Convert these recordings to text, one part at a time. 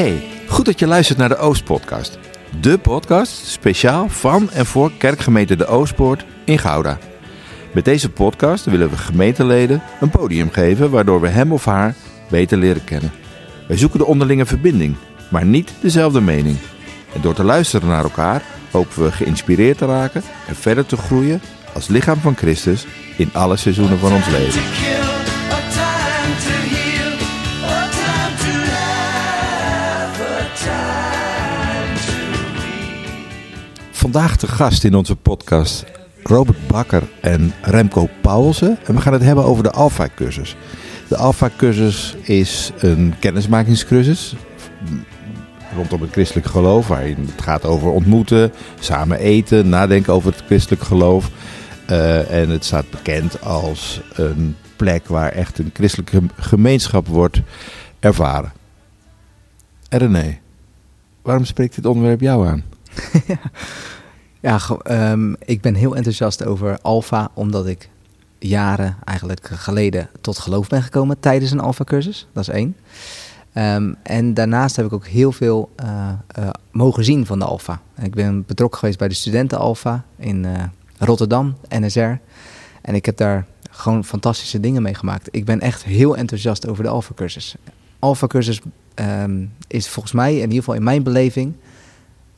Hey, goed dat je luistert naar de Oostpodcast. De podcast speciaal van en voor kerkgemeente De Oostpoort in Gouda. Met deze podcast willen we gemeenteleden een podium geven waardoor we hem of haar beter leren kennen. Wij zoeken de onderlinge verbinding, maar niet dezelfde mening. En door te luisteren naar elkaar hopen we geïnspireerd te raken en verder te groeien als lichaam van Christus in alle seizoenen van ons leven. Vandaag te gast in onze podcast Robert Bakker en Remco Paulsen. En we gaan het hebben over de Alpha-cursus. De Alpha-cursus is een kennismakingscursus rondom het christelijk geloof. Waarin het gaat over ontmoeten, samen eten, nadenken over het christelijk geloof. Uh, en het staat bekend als een plek waar echt een christelijke gemeenschap wordt ervaren. En René, waarom spreekt dit onderwerp jou aan? ja, um, ik ben heel enthousiast over Alpha, omdat ik jaren eigenlijk geleden tot geloof ben gekomen tijdens een Alpha-cursus. Dat is één. Um, en daarnaast heb ik ook heel veel uh, uh, mogen zien van de Alpha. Ik ben betrokken geweest bij de studenten Alpha in uh, Rotterdam, NSR. En ik heb daar gewoon fantastische dingen mee gemaakt. Ik ben echt heel enthousiast over de Alpha-cursus. Alpha-cursus um, is volgens mij, in ieder geval in mijn beleving,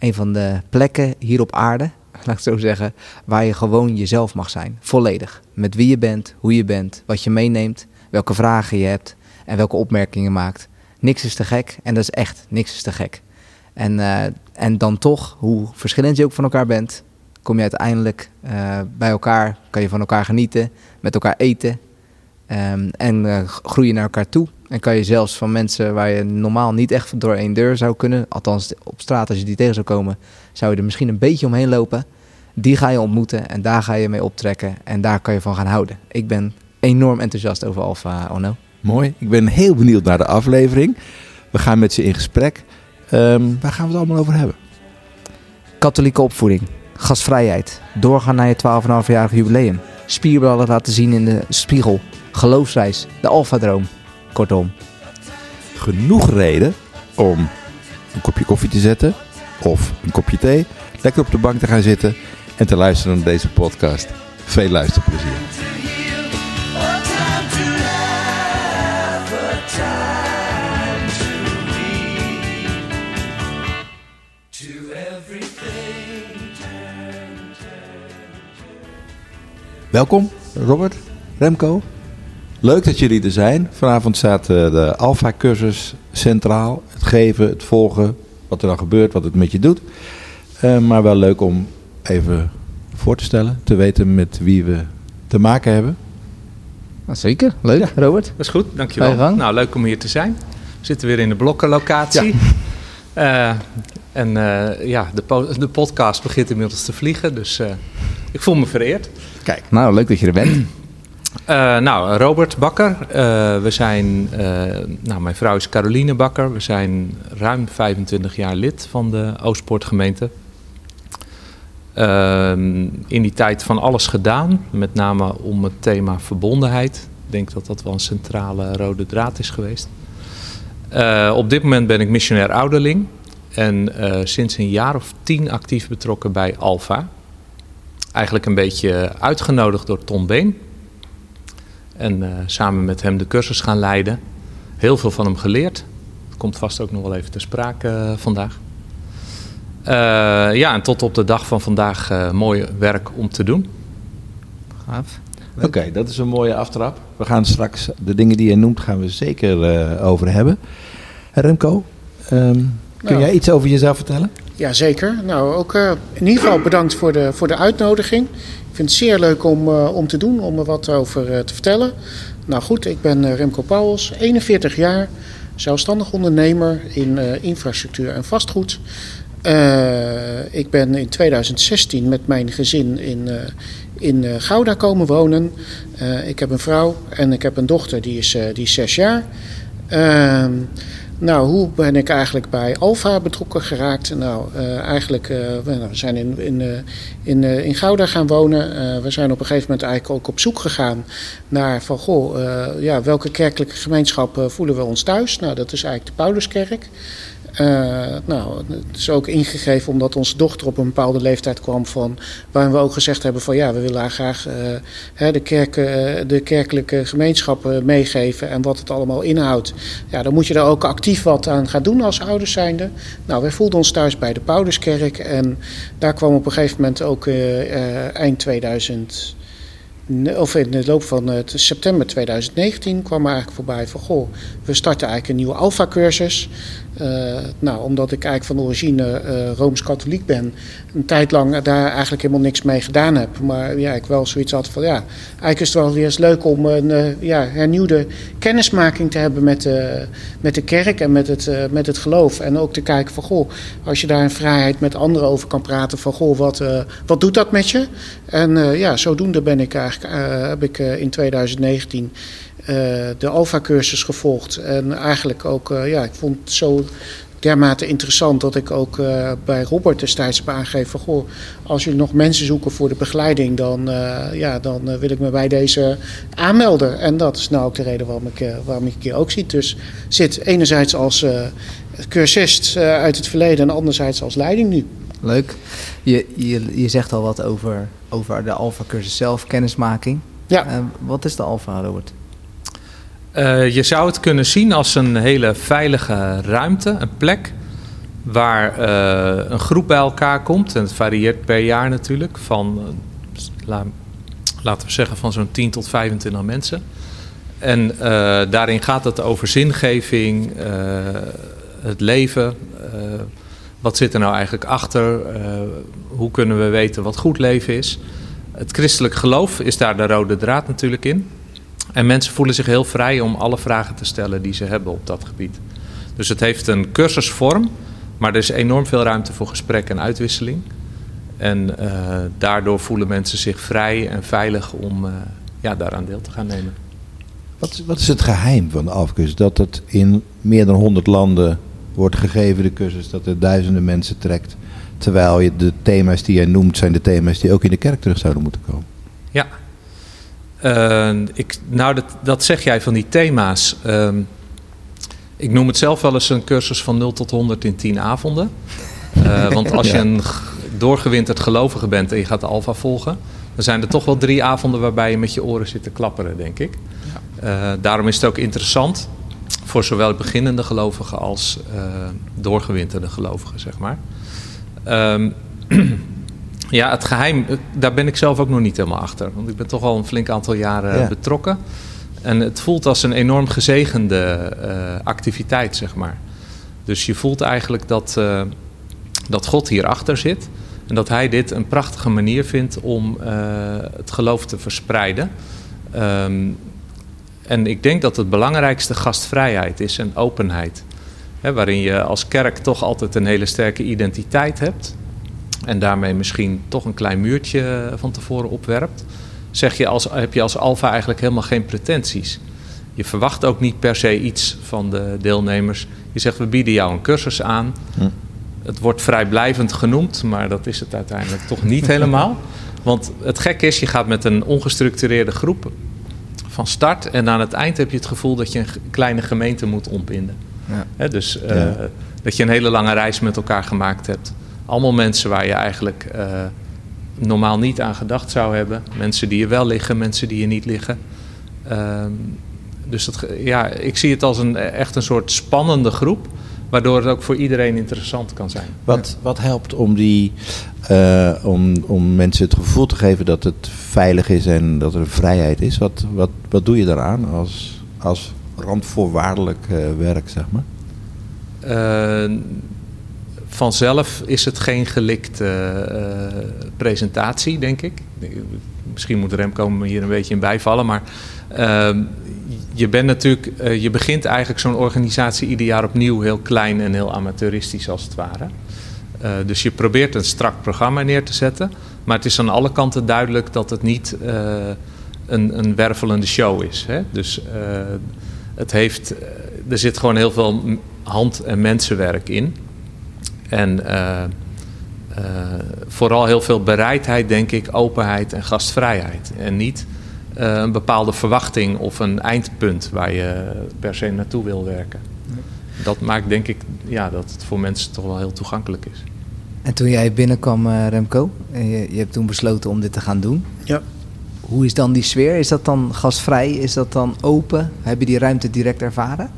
een van de plekken hier op aarde, laat ik zo zeggen, waar je gewoon jezelf mag zijn. Volledig. Met wie je bent, hoe je bent, wat je meeneemt, welke vragen je hebt en welke opmerkingen maakt. Niks is te gek en dat is echt, niks is te gek. En, uh, en dan toch, hoe verschillend je ook van elkaar bent, kom je uiteindelijk uh, bij elkaar, kan je van elkaar genieten, met elkaar eten um, en uh, groeien naar elkaar toe. En kan je zelfs van mensen waar je normaal niet echt door één deur zou kunnen, althans op straat als je die tegen zou komen, zou je er misschien een beetje omheen lopen. Die ga je ontmoeten en daar ga je mee optrekken en daar kan je van gaan houden. Ik ben enorm enthousiast over Alpha Ono. Mooi. Ik ben heel benieuwd naar de aflevering. We gaan met ze in gesprek. Um, waar gaan we het allemaal over hebben? Katholieke opvoeding, gastvrijheid, doorgaan naar je 12,5-jarig jubileum, spierballen laten zien in de spiegel, geloofsreis, de alfadroom. Kortom. Genoeg reden om een kopje koffie te zetten of een kopje thee, lekker op de bank te gaan zitten en te luisteren naar deze podcast. Veel luisterplezier. Welkom, Robert, Remco. Leuk dat jullie er zijn. Vanavond staat de Alpha-cursus centraal. Het geven, het volgen, wat er dan gebeurt, wat het met je doet. Uh, maar wel leuk om even voor te stellen, te weten met wie we te maken hebben. Nou, zeker, leuk. Ja. Robert? Dat is goed, dankjewel. Nou, leuk om hier te zijn. We zitten weer in de blokkenlocatie. Ja. Uh, en uh, ja, de, po de, podcast begint inmiddels te vliegen, dus ik voel me vereerd. Kijk. Nou, leuk dat je er bent. Uh, nou, Robert Bakker. Uh, we zijn, uh, nou, mijn vrouw is Caroline Bakker. We zijn ruim 25 jaar lid van de Oostpoortgemeente. Ehm, in die tijd van alles gedaan, met name om het thema verbondenheid. Ik denk dat dat wel een centrale rode draad is geweest. op dit moment ben ik missionair ouderling en sinds een jaar of tien actief betrokken bij Alpha. Eigenlijk een beetje uitgenodigd door Tom Been. En uh, samen met hem de cursus gaan leiden. Heel veel van hem geleerd. Dat komt vast ook nog wel even ter sprake uh, vandaag. Uh, ja, en tot op de dag van vandaag mooi werk om te doen. Gaaf. Oké, okay, dat is een mooie aftrap. We gaan straks de dingen die je noemt, gaan we zeker over hebben. Remco, um, kun nou, jij iets over jezelf vertellen? Ja, zeker. Nou, ook in ieder geval bedankt voor de, voor de uitnodiging. Ik vind het zeer leuk om, uh, om te doen, om er wat over uh, te vertellen. Nou goed, ik ben uh, Remco Pauwels, 41 jaar, zelfstandig ondernemer in infrastructuur en vastgoed. ik ben in 2016 met mijn gezin in, in Gouda komen wonen. ik heb een vrouw en ik heb een dochter, die is, die is zes jaar. Nou, hoe ben ik eigenlijk bij Alfa betrokken geraakt? Nou, uh, eigenlijk, uh, we zijn in, in, uh, in, in Gouda gaan wonen. we zijn op een gegeven moment eigenlijk ook op zoek gegaan naar van, goh, ja, welke kerkelijke gemeenschap voelen we ons thuis? Nou, dat is eigenlijk de Pauluskerk. Uh, nou, het is ook ingegeven omdat onze dochter op een bepaalde leeftijd kwam van waar we ook gezegd hebben van ja, we willen haar graag uh, de, kerk, uh, de kerkelijke gemeenschappen meegeven en wat het allemaal inhoudt. Ja, dan moet je er ook actief wat aan gaan doen als ouders zijnde. Nou, wij voelden ons thuis bij de Pauluskerk en daar kwam op een gegeven moment ook eind 2000 of in de loop van september 2019 kwam er eigenlijk voorbij van goh, we starten eigenlijk een nieuwe alfa-cursus. Uh, nou, omdat ik eigenlijk van origine uh, rooms-katholiek ben, een tijd lang daar eigenlijk helemaal niks mee gedaan heb. Maar ja, ik wel zoiets had van ja, eigenlijk is het wel weer eens leuk om een uh, ja, hernieuwde kennismaking te hebben met, met de kerk en met het, met het geloof. En ook te kijken van goh, als je daar in vrijheid met anderen over kan praten, van goh, wat, wat doet dat met je? En ja, zodoende ben ik eigenlijk, heb ik in 2019 uh, de Alpha-cursus gevolgd. En eigenlijk ook, uh, ja, ik vond het zo dermate interessant dat ik ook uh, bij Robert destijds heb aangegeven: goh, als jullie nog mensen zoeken voor de begeleiding, dan, ja, dan wil ik me bij deze aanmelden. En dat is nou ook de reden waarom ik, waarom ik hier ook zit. Dus zit enerzijds als cursist uit het verleden en anderzijds als leiding nu. Leuk. Je, je, je zegt al wat over, over de Alpha-cursus zelf, kennismaking. Ja. wat is de Alpha, Robert? Uh, je zou het kunnen zien als een hele veilige ruimte, een plek waar uh, een groep bij elkaar komt. En het varieert per jaar natuurlijk, van la, laten we zeggen van zo'n 10 tot 25 mensen. En daarin gaat het over zingeving, het leven. wat zit er nou eigenlijk achter? hoe kunnen we weten wat goed leven is? Het christelijk geloof is daar de rode draad natuurlijk in. En mensen voelen zich heel vrij om alle vragen te stellen die ze hebben op dat gebied. Dus het heeft een cursusvorm, maar er is enorm veel ruimte voor gesprek en uitwisseling. En uh, daardoor voelen mensen zich vrij en veilig om uh, ja, daaraan deel te gaan nemen. Wat, wat is het geheim van de afcursus? Dat het in meer dan 100 landen wordt gegeven, de cursus, dat er duizenden mensen trekt. Terwijl je de thema's die jij noemt, zijn de thema's die ook in de kerk terug zouden moeten komen. Ja, uh, ik, nou, dat, dat zeg jij van die thema's. Uh, ik noem het zelf wel eens een cursus van 0 tot 100 in 10 avonden. Uh, want als je een doorgewinterd gelovige bent en je gaat de Alfa volgen, dan zijn er toch wel drie avonden waarbij je met je oren zit te klapperen, denk ik. Ja. daarom is het ook interessant voor zowel beginnende gelovigen als doorgewinterde gelovigen, zeg maar. Um, Ja, het geheim, daar ben ik zelf ook nog niet helemaal achter. Want ik ben toch al een flink aantal jaren betrokken. En het voelt als een enorm gezegende uh, activiteit, zeg maar. Dus je voelt eigenlijk dat, uh, dat God hierachter zit. En dat hij dit een prachtige manier vindt om uh, het geloof te verspreiden. Um, en ik denk dat het belangrijkste gastvrijheid is en openheid. Hè, waarin je als kerk toch altijd een hele sterke identiteit hebt en daarmee misschien toch een klein muurtje van tevoren opwerpt, zeg je als, heb je als alfa eigenlijk helemaal geen pretenties. Je verwacht ook niet per se iets van de deelnemers. Je zegt we bieden jou een cursus aan. Hm. Het wordt vrijblijvend genoemd, maar dat is het uiteindelijk toch niet helemaal. Want het gekke is, je gaat met een ongestructureerde groep van start en aan het eind heb je het gevoel dat je een kleine gemeente moet ontbinden. Ja. dus uh, dat je een hele lange reis met elkaar gemaakt hebt. Allemaal mensen waar je eigenlijk uh, normaal niet aan gedacht zou hebben. Mensen die je wel liggen, mensen die je niet liggen. Uh, dus dat, ja, ik zie het als een, echt een soort spannende groep. Waardoor het ook voor iedereen interessant kan zijn. Wat, wat helpt om, die, uh, om, om mensen het gevoel te geven dat het veilig is en dat er vrijheid is? Wat, wat, wat doe je daaraan als, als randvoorwaardelijk uh, werk, zeg maar? Uh, vanzelf is het geen gelikte uh, presentatie, denk ik. Misschien moet Remco me hier een beetje in bijvallen, maar uh, je bent natuurlijk, uh, je begint eigenlijk zo'n organisatie ieder jaar opnieuw heel klein en heel amateuristisch als het ware. Dus je probeert een strak programma neer te zetten, maar het is aan alle kanten duidelijk dat het niet een, een wervelende show is. Hè? Dus het heeft, er zit gewoon heel veel hand- en mensenwerk in. En uh, uh, vooral heel veel bereidheid, denk ik, openheid en gastvrijheid. En niet uh, een bepaalde verwachting of een eindpunt waar je per se naartoe wil werken. Dat maakt denk ik ja, dat het voor mensen toch wel heel toegankelijk is. En toen jij binnenkwam, Remco, en je, je, hebt toen besloten om dit te gaan doen. Ja. Hoe is dan die sfeer? Is dat dan gastvrij? Is dat dan open? Heb je die ruimte direct ervaren?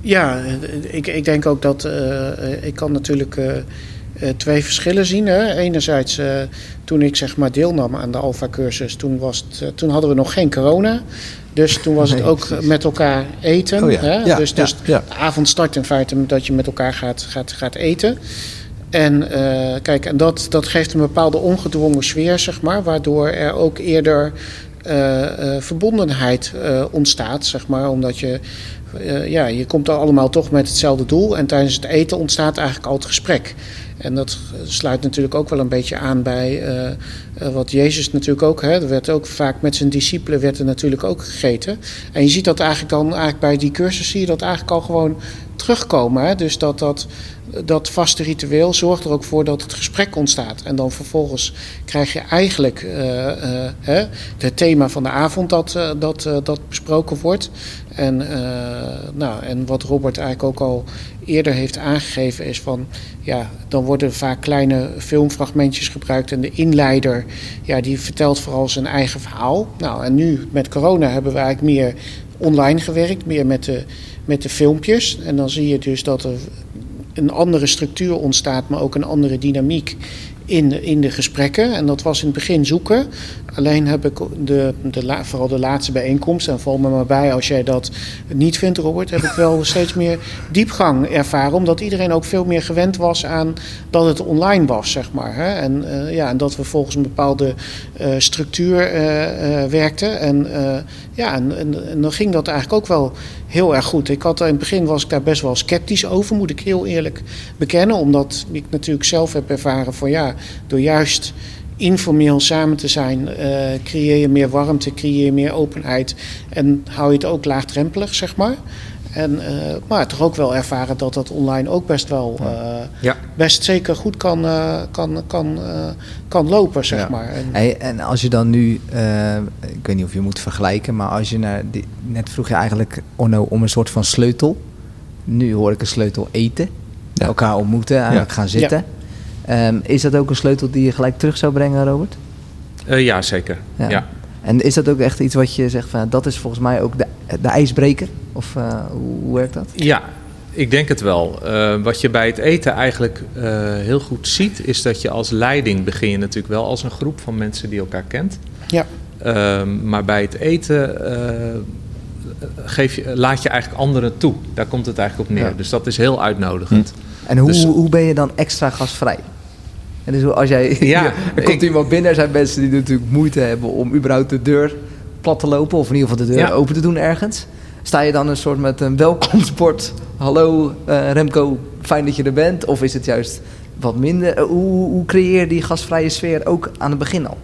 Ja, ik, ik denk ook dat uh, ik kan natuurlijk uh, twee verschillen zien. Hè. Enerzijds, toen ik zeg maar deelnam aan de Alpha-cursus, toen, was het, toen hadden we nog geen corona. Dus toen was het ook met elkaar eten. Oh ja. Hè? Ja, dus dus ja, de avond start in feite dat je met elkaar gaat, gaat, gaat eten. En uh, kijk, en dat, dat geeft een bepaalde ongedwongen sfeer, zeg maar, waardoor er ook eerder uh, uh, verbondenheid ontstaat, zeg maar, omdat je, ja, je komt allemaal toch met hetzelfde doel en tijdens het eten ontstaat eigenlijk al het gesprek. En dat sluit natuurlijk ook wel een beetje aan bij uh, uh, wat Jezus natuurlijk ook. Hè, er werd ook vaak met zijn discipelen werd er natuurlijk ook gegeten. En je ziet dat eigenlijk dan eigenlijk bij die cursus zie je dat eigenlijk al gewoon terugkomen. Hè? Dus dat, dat, dat vaste ritueel zorgt er ook voor dat het gesprek ontstaat. En dan vervolgens krijg je eigenlijk uh, het thema van de avond dat, dat, dat besproken wordt. En, nou, en wat Robert eigenlijk ook al eerder heeft aangegeven is van... ja, dan worden vaak kleine filmfragmentjes gebruikt... en de inleider ja, die vertelt vooral zijn eigen verhaal. Nou, en nu met corona hebben we eigenlijk meer online gewerkt, meer met de, met de filmpjes. En dan zie je dus dat er een andere structuur ontstaat, maar ook een andere dynamiek in, in de gesprekken. En dat was in het begin zoeken. Alleen heb ik de, de, vooral de laatste bijeenkomst, en val me maar bij als jij dat niet vindt, Robert, heb ik wel steeds meer diepgang ervaren. Omdat iedereen ook veel meer gewend was aan dat het online was, zeg maar. Hè? En, uh, ja, en dat we volgens een bepaalde uh, structuur uh, werkten. En, ja, en, en, en, dan ging dat eigenlijk ook wel heel erg goed. Ik had in het begin was ik daar best wel sceptisch over, moet ik heel eerlijk bekennen. Omdat ik natuurlijk zelf heb ervaren van ja, door juist informeel samen te zijn, uh, creëer je meer warmte, creëer je meer openheid en hou je het ook laagdrempelig, zeg maar. En, uh, maar toch ook wel ervaren dat dat online ook best wel, uh, ja. best zeker goed kan, kan, kan, kan lopen, zeg ja. maar. En, hey, en als je dan nu, ik weet niet of je moet vergelijken, maar als je naar, die, net vroeg je eigenlijk Onno om een soort van sleutel. Nu hoor ik een sleutel eten, ja. elkaar ontmoeten, eigenlijk gaan zitten. Um, is dat ook een sleutel die je gelijk terug zou brengen, Robert? Uh, ja, zeker. Ja. En is dat ook echt iets wat je zegt van dat is volgens mij ook de, de ijsbreker? Of uh, hoe, hoe, werkt dat? Ja, ik denk het wel. Uh, wat je bij het eten eigenlijk heel goed ziet, is dat je als leiding begin je natuurlijk wel als een groep van mensen die elkaar kent. Ja. Ehm, maar bij het eten geef je, laat je eigenlijk anderen toe. Daar komt het eigenlijk op neer. Ja. Dus dat is heel uitnodigend. Hm. En hoe, dus, hoe ben je dan extra gastvrij? En dus als jij, ja, er komt ik, iemand binnen, er zijn mensen die natuurlijk moeite hebben om überhaupt de deur plat te lopen, of in ieder geval de deur ja. open te doen ergens. Sta je dan een soort met een welkomstbord, hallo uh, Remco, fijn dat je er bent? Of is het juist wat minder? Uh, hoe, hoe creëer je die gastvrije sfeer ook aan het begin al?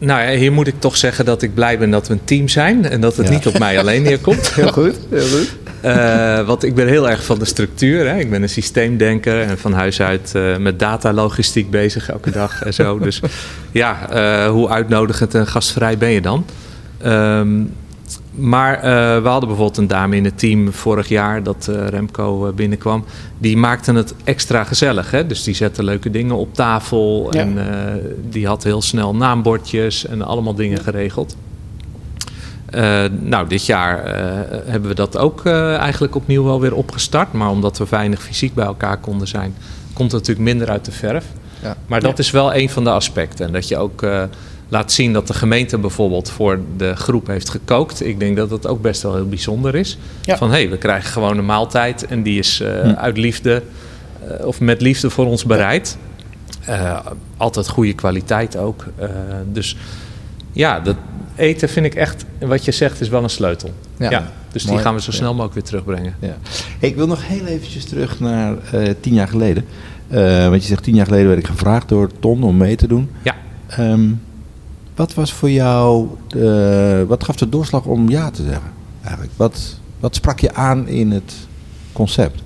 Nou ja, hier moet ik toch zeggen dat ik blij ben dat we een team zijn en dat het ja. niet op mij alleen neerkomt. heel goed, heel goed. Uh, want ik ben heel erg van de structuur. Hè. Ik ben een systeemdenker en van huis uit uh, met datalogistiek bezig elke dag en zo. Dus ja, uh, hoe uitnodigend en gastvrij ben je dan? Um, maar we hadden bijvoorbeeld een dame in het team vorig jaar dat Remco binnenkwam. Die maakte het extra gezellig. Hè? Dus die zette leuke dingen op tafel. Ja. En die had heel snel naambordjes en allemaal dingen ja. geregeld. Nou, dit jaar hebben we dat ook eigenlijk opnieuw wel weer opgestart. Maar omdat we weinig fysiek bij elkaar konden zijn, komt het natuurlijk minder uit de verf. Ja. Maar dat is wel een van de aspecten. En dat je ook laat zien dat de gemeente bijvoorbeeld voor de groep heeft gekookt. Ik denk dat dat ook best wel heel bijzonder is. Ja. Van hé, hey, we krijgen gewoon een maaltijd en die is hm. uit liefde of met liefde voor ons bereid. altijd goede kwaliteit ook. dus ja, dat, eten vind ik echt, wat je zegt, is wel een sleutel. Ja. ja dus Mooi. die gaan we zo snel mogelijk weer terugbrengen. Ja. Ik wil nog heel eventjes terug naar tien jaar geleden. Want je zegt tien jaar geleden werd ik gevraagd door Ton om mee te doen. Ja. Um, wat was voor jou, de, wat gaf de doorslag om ja te zeggen? Eigenlijk? Wat, wat sprak je aan in het concept?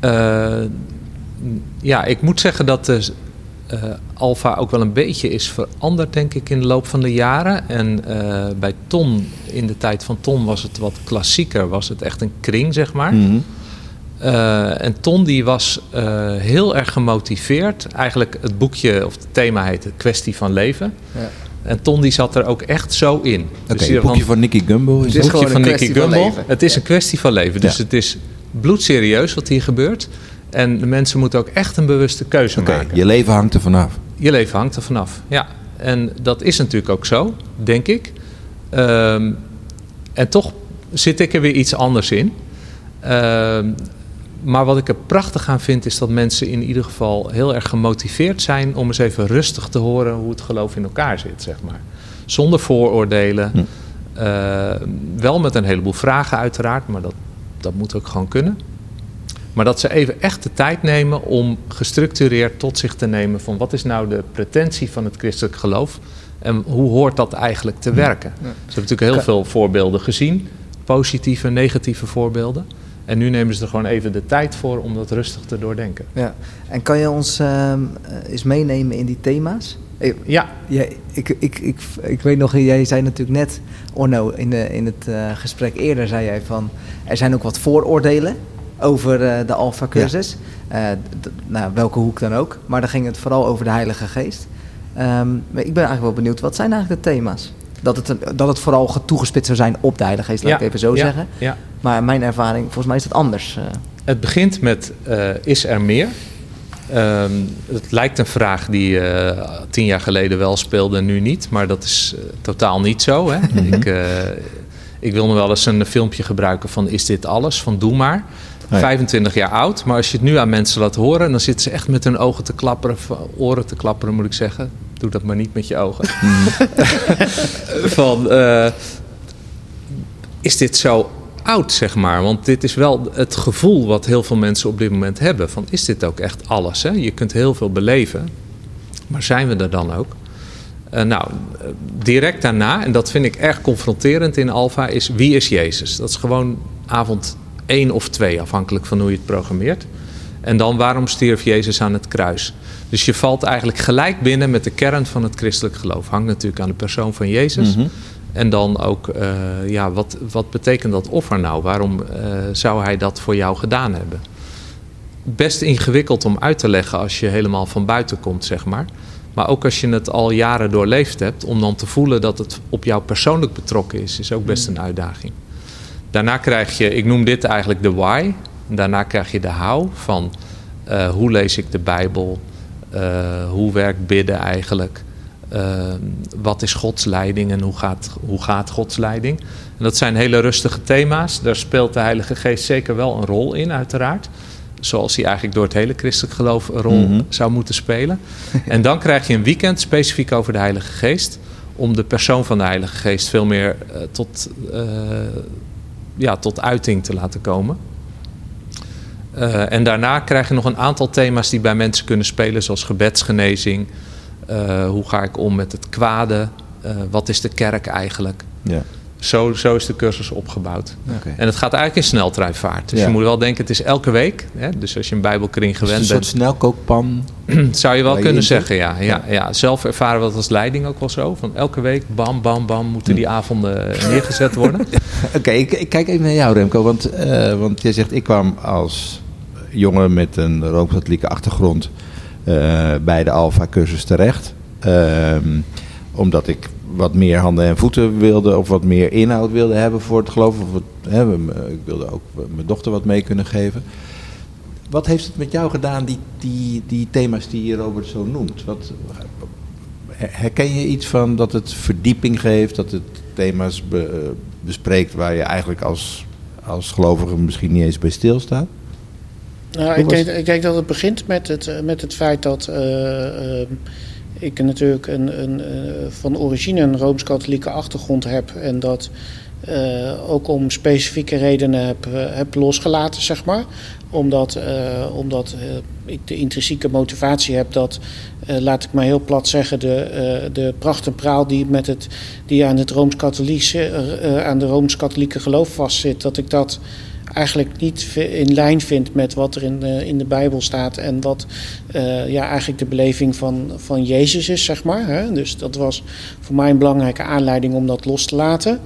Uh, ja, ik moet zeggen dat de uh, Alfa ook wel een beetje is veranderd, denk ik, in de loop van de jaren. En uh, bij Ton, in de tijd van Ton, was het wat klassieker. Was het echt een kring, zeg maar. Mm -hmm. Uh, en Ton die was uh, heel erg gemotiveerd. Eigenlijk het boekje of het thema heette Kwestie van Leven. Ja. En Ton die zat er ook echt zo in. Oké, dus het boekje van, van Nicky Gumbel is het boekje van Nicky Gumbel. Het is een kwestie van leven. Dus ja. het is bloedserieus wat hier gebeurt. En de mensen moeten ook echt een bewuste keuze okay, maken. Je leven hangt er vanaf. Je leven hangt er vanaf, ja. En dat is natuurlijk ook zo, denk ik. Um, en toch zit ik er weer iets anders in. Um, maar wat ik er prachtig aan vind, is dat mensen in ieder geval heel erg gemotiveerd zijn om eens even rustig te horen hoe het geloof in elkaar zit, zeg maar. Zonder vooroordelen. Hm. Uh, wel met een heleboel vragen, uiteraard, maar dat, dat moet ook gewoon kunnen. Maar dat ze even echt de tijd nemen om gestructureerd tot zich te nemen van wat is nou de pretentie van het christelijk geloof en hoe hoort dat eigenlijk te werken. Ze hebben natuurlijk heel veel voorbeelden gezien, positieve en negatieve voorbeelden. En nu nemen ze er gewoon even de tijd voor om dat rustig te doordenken. Ja. En kan je ons uh, eens meenemen in die thema's? Ja. ja ik, ik, ik, ik weet nog, jij zei natuurlijk net, Orno, in, de, in het uh, gesprek eerder zei jij van... er zijn ook wat vooroordelen over uh, de Alpha-cursus. Ja. nou, welke hoek dan ook. Maar dan ging het vooral over de Heilige Geest. Um, maar ik ben eigenlijk wel benieuwd, wat zijn eigenlijk de thema's? Dat het, dat het vooral toegespitst zou zijn op de Heilige Geest, laat ik even zo ja, zeggen. Ja. Maar mijn ervaring, volgens mij is het anders. Uh. Het begint met, uh, is er meer? Um, het lijkt een vraag die uh, tien jaar geleden wel speelde en nu niet. Maar dat is totaal niet zo. Hè? -hmm. ik, ik wil nog wel eens een filmpje gebruiken van is dit alles? Van doe maar. Nee. 25 jaar oud. Maar als je het nu aan mensen laat horen, dan zitten ze echt met hun ogen te klapperen, oren te klapperen, moet ik zeggen. Doe dat maar niet met je ogen. Van, uh, is dit zo oud, zeg maar? Want dit is wel het gevoel wat heel veel mensen op dit moment hebben. Van, is dit ook echt alles? Hè? Je kunt heel veel beleven. Maar zijn we er dan ook? Uh, nou, direct daarna, en dat vind ik erg confronterend in Alfa, is wie is Jezus? Dat is gewoon avond één of twee, afhankelijk van hoe je het programmeert. En dan waarom stierf Jezus aan het kruis? Dus je valt eigenlijk gelijk binnen met de kern van het christelijk geloof. Hangt natuurlijk aan de persoon van Jezus. Mm -hmm. En dan ook, uh, ja, wat, wat betekent dat offer nou? Waarom uh, zou hij dat voor jou gedaan hebben? Best ingewikkeld om uit te leggen als je helemaal van buiten komt, zeg maar. Maar ook als je het al jaren doorleefd hebt, om dan te voelen dat het op jou persoonlijk betrokken is, is ook best een uitdaging. Daarna krijg je, ik noem dit eigenlijk de why. Daarna krijg je de how van uh, hoe lees ik de Bijbel, hoe werkt bidden eigenlijk, uh, wat is Gods leiding en hoe gaat, hoe gaat Gods leiding. En dat zijn hele rustige thema's. Daar speelt de Heilige Geest zeker wel een rol in, uiteraard. Zoals hij eigenlijk door het hele christelijk geloof een rol mm -hmm. zou moeten spelen. en dan krijg je een weekend specifiek over de Heilige Geest. Om de persoon van de Heilige Geest veel meer tot ja, tot uiting te laten komen. Uh, en daarna krijg je nog een aantal thema's die bij mensen kunnen spelen, zoals gebedsgenezing. Uh, hoe ga ik om met het kwade? Uh, wat is de kerk eigenlijk? Ja. Zo, zo is de cursus opgebouwd. Okay. En het gaat eigenlijk in sneltreinvaart. Dus ja. je moet wel denken, het is elke week. Hè? Dus als je een bijbelkring gewend bent... Een soort snelkookpan? zou je wel kunnen je zeggen, ja, ja, ja. Zelf ervaren we dat als leiding ook wel zo. Van elke week, bam, bam, bam, moeten die avonden neergezet worden. Oké, okay, ik, ik, kijk even naar jou Remco. Want, uh, want jij zegt, ik kwam als jongen met een Rooms-Katholieke achtergrond... Uh, bij de Alpha-cursus terecht. Uh, omdat ik wat meer handen en voeten wilde of wat meer inhoud wilde hebben voor het geloof. Of hè, ik wilde ook mijn dochter wat mee kunnen geven. Wat heeft het met jou gedaan, die, die, die thema's die Robert zo noemt? Wat, herken je iets van dat het verdieping geeft, dat het thema's be, bespreekt waar je eigenlijk als, als gelovige misschien niet eens bij stilstaat? Nou, ik denk, ik denk dat het begint met het, met het feit dat uh, uh, ik natuurlijk een, een, uh, van origine een Rooms-Katholieke achtergrond heb. En dat uh, ook om specifieke redenen heb, uh, heb losgelaten, zeg maar. Omdat, omdat ik de intrinsieke motivatie heb dat, laat ik maar heel plat zeggen, de, de pracht en praal die, met het, die aan, het Rooms-Katholieke, aan de Rooms-Katholieke geloof vastzit, dat ik dat eigenlijk niet in lijn vindt met wat er in de, in de Bijbel staat en wat ja, eigenlijk de beleving van, van Jezus is, zeg maar. Hè? Dus dat was voor mij een belangrijke aanleiding om dat los te laten.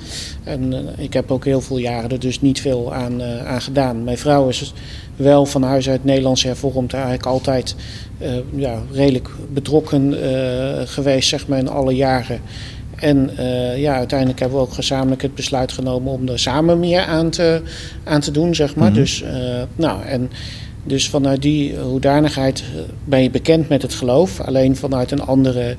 En ik heb ook heel veel jaren er dus niet veel aan, aan gedaan. Mijn vrouw is wel van huis uit Nederlands hervormd eigenlijk altijd ja, redelijk betrokken geweest zeg maar, in alle jaren. En uh, ja, uiteindelijk hebben we ook gezamenlijk het besluit genomen om er samen meer aan te, aan te doen, zeg maar. Mm -hmm. Dus, nou, en dus vanuit die hoedanigheid ben je bekend met het geloof, alleen vanuit een andere,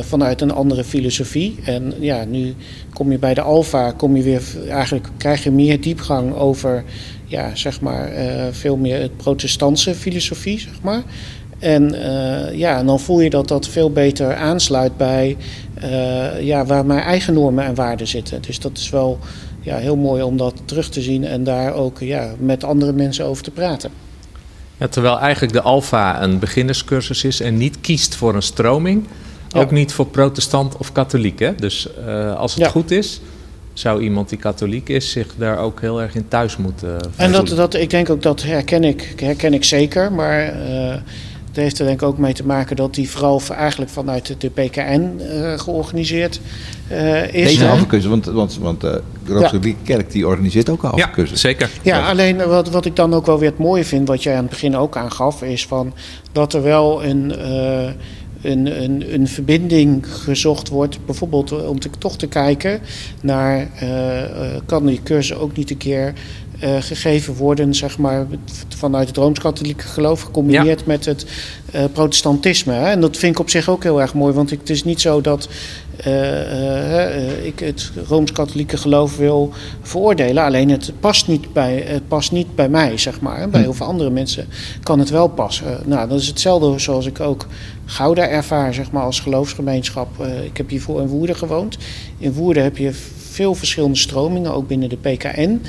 vanuit een andere filosofie. En ja, nu kom je bij de Alfa, kom je weer, eigenlijk krijg je meer diepgang over ja, zeg maar, veel meer het protestantse filosofie, zeg maar. En ja, dan voel je dat dat veel beter aansluit bij ja, waar mijn eigen normen en waarden zitten. Dus dat is wel ja, heel mooi om dat terug te zien en daar ook ja, met andere mensen over te praten. Ja, terwijl eigenlijk de Alfa een beginnerscursus is en niet kiest voor een stroming. Ja. Ook niet voor protestant of katholiek. Hè? Dus uh, als het ja. goed is, zou iemand die katholiek is zich daar ook heel erg in thuis moeten uh, En dat, dat, ik denk ook dat herken ik, herken ik zeker. Maar uh, het heeft er denk ik ook mee te maken dat die vooral eigenlijk vanuit de PKN uh, georganiseerd is. Deze halve want, want, want de Rooms-Katholieke Kerk die organiseert ook al ja, zeker. Ja, alleen wat, wat ik dan ook wel weer het mooie vind, wat jij aan het begin ook aangaf, is van dat er wel een een, een, een verbinding gezocht wordt. Bijvoorbeeld om te, toch te kijken naar, uh, kan die cursus ook niet een keer uh, gegeven worden, zeg maar, vanuit het Rooms-Katholieke geloof, gecombineerd ja. met het uh, protestantisme. Hè? En dat vind ik op zich ook heel erg mooi, want het is niet zo dat uh, ik het Rooms-Katholieke geloof wil veroordelen. Alleen het past niet bij, het past niet bij mij, zeg maar. Bij heel veel andere mensen kan het wel passen. Nou, dat is hetzelfde zoals ik ook Gouda ervaar, zeg maar, als geloofsgemeenschap. ik heb hiervoor in Woerden gewoond. In Woerden heb je veel verschillende stromingen, ook binnen de PKN.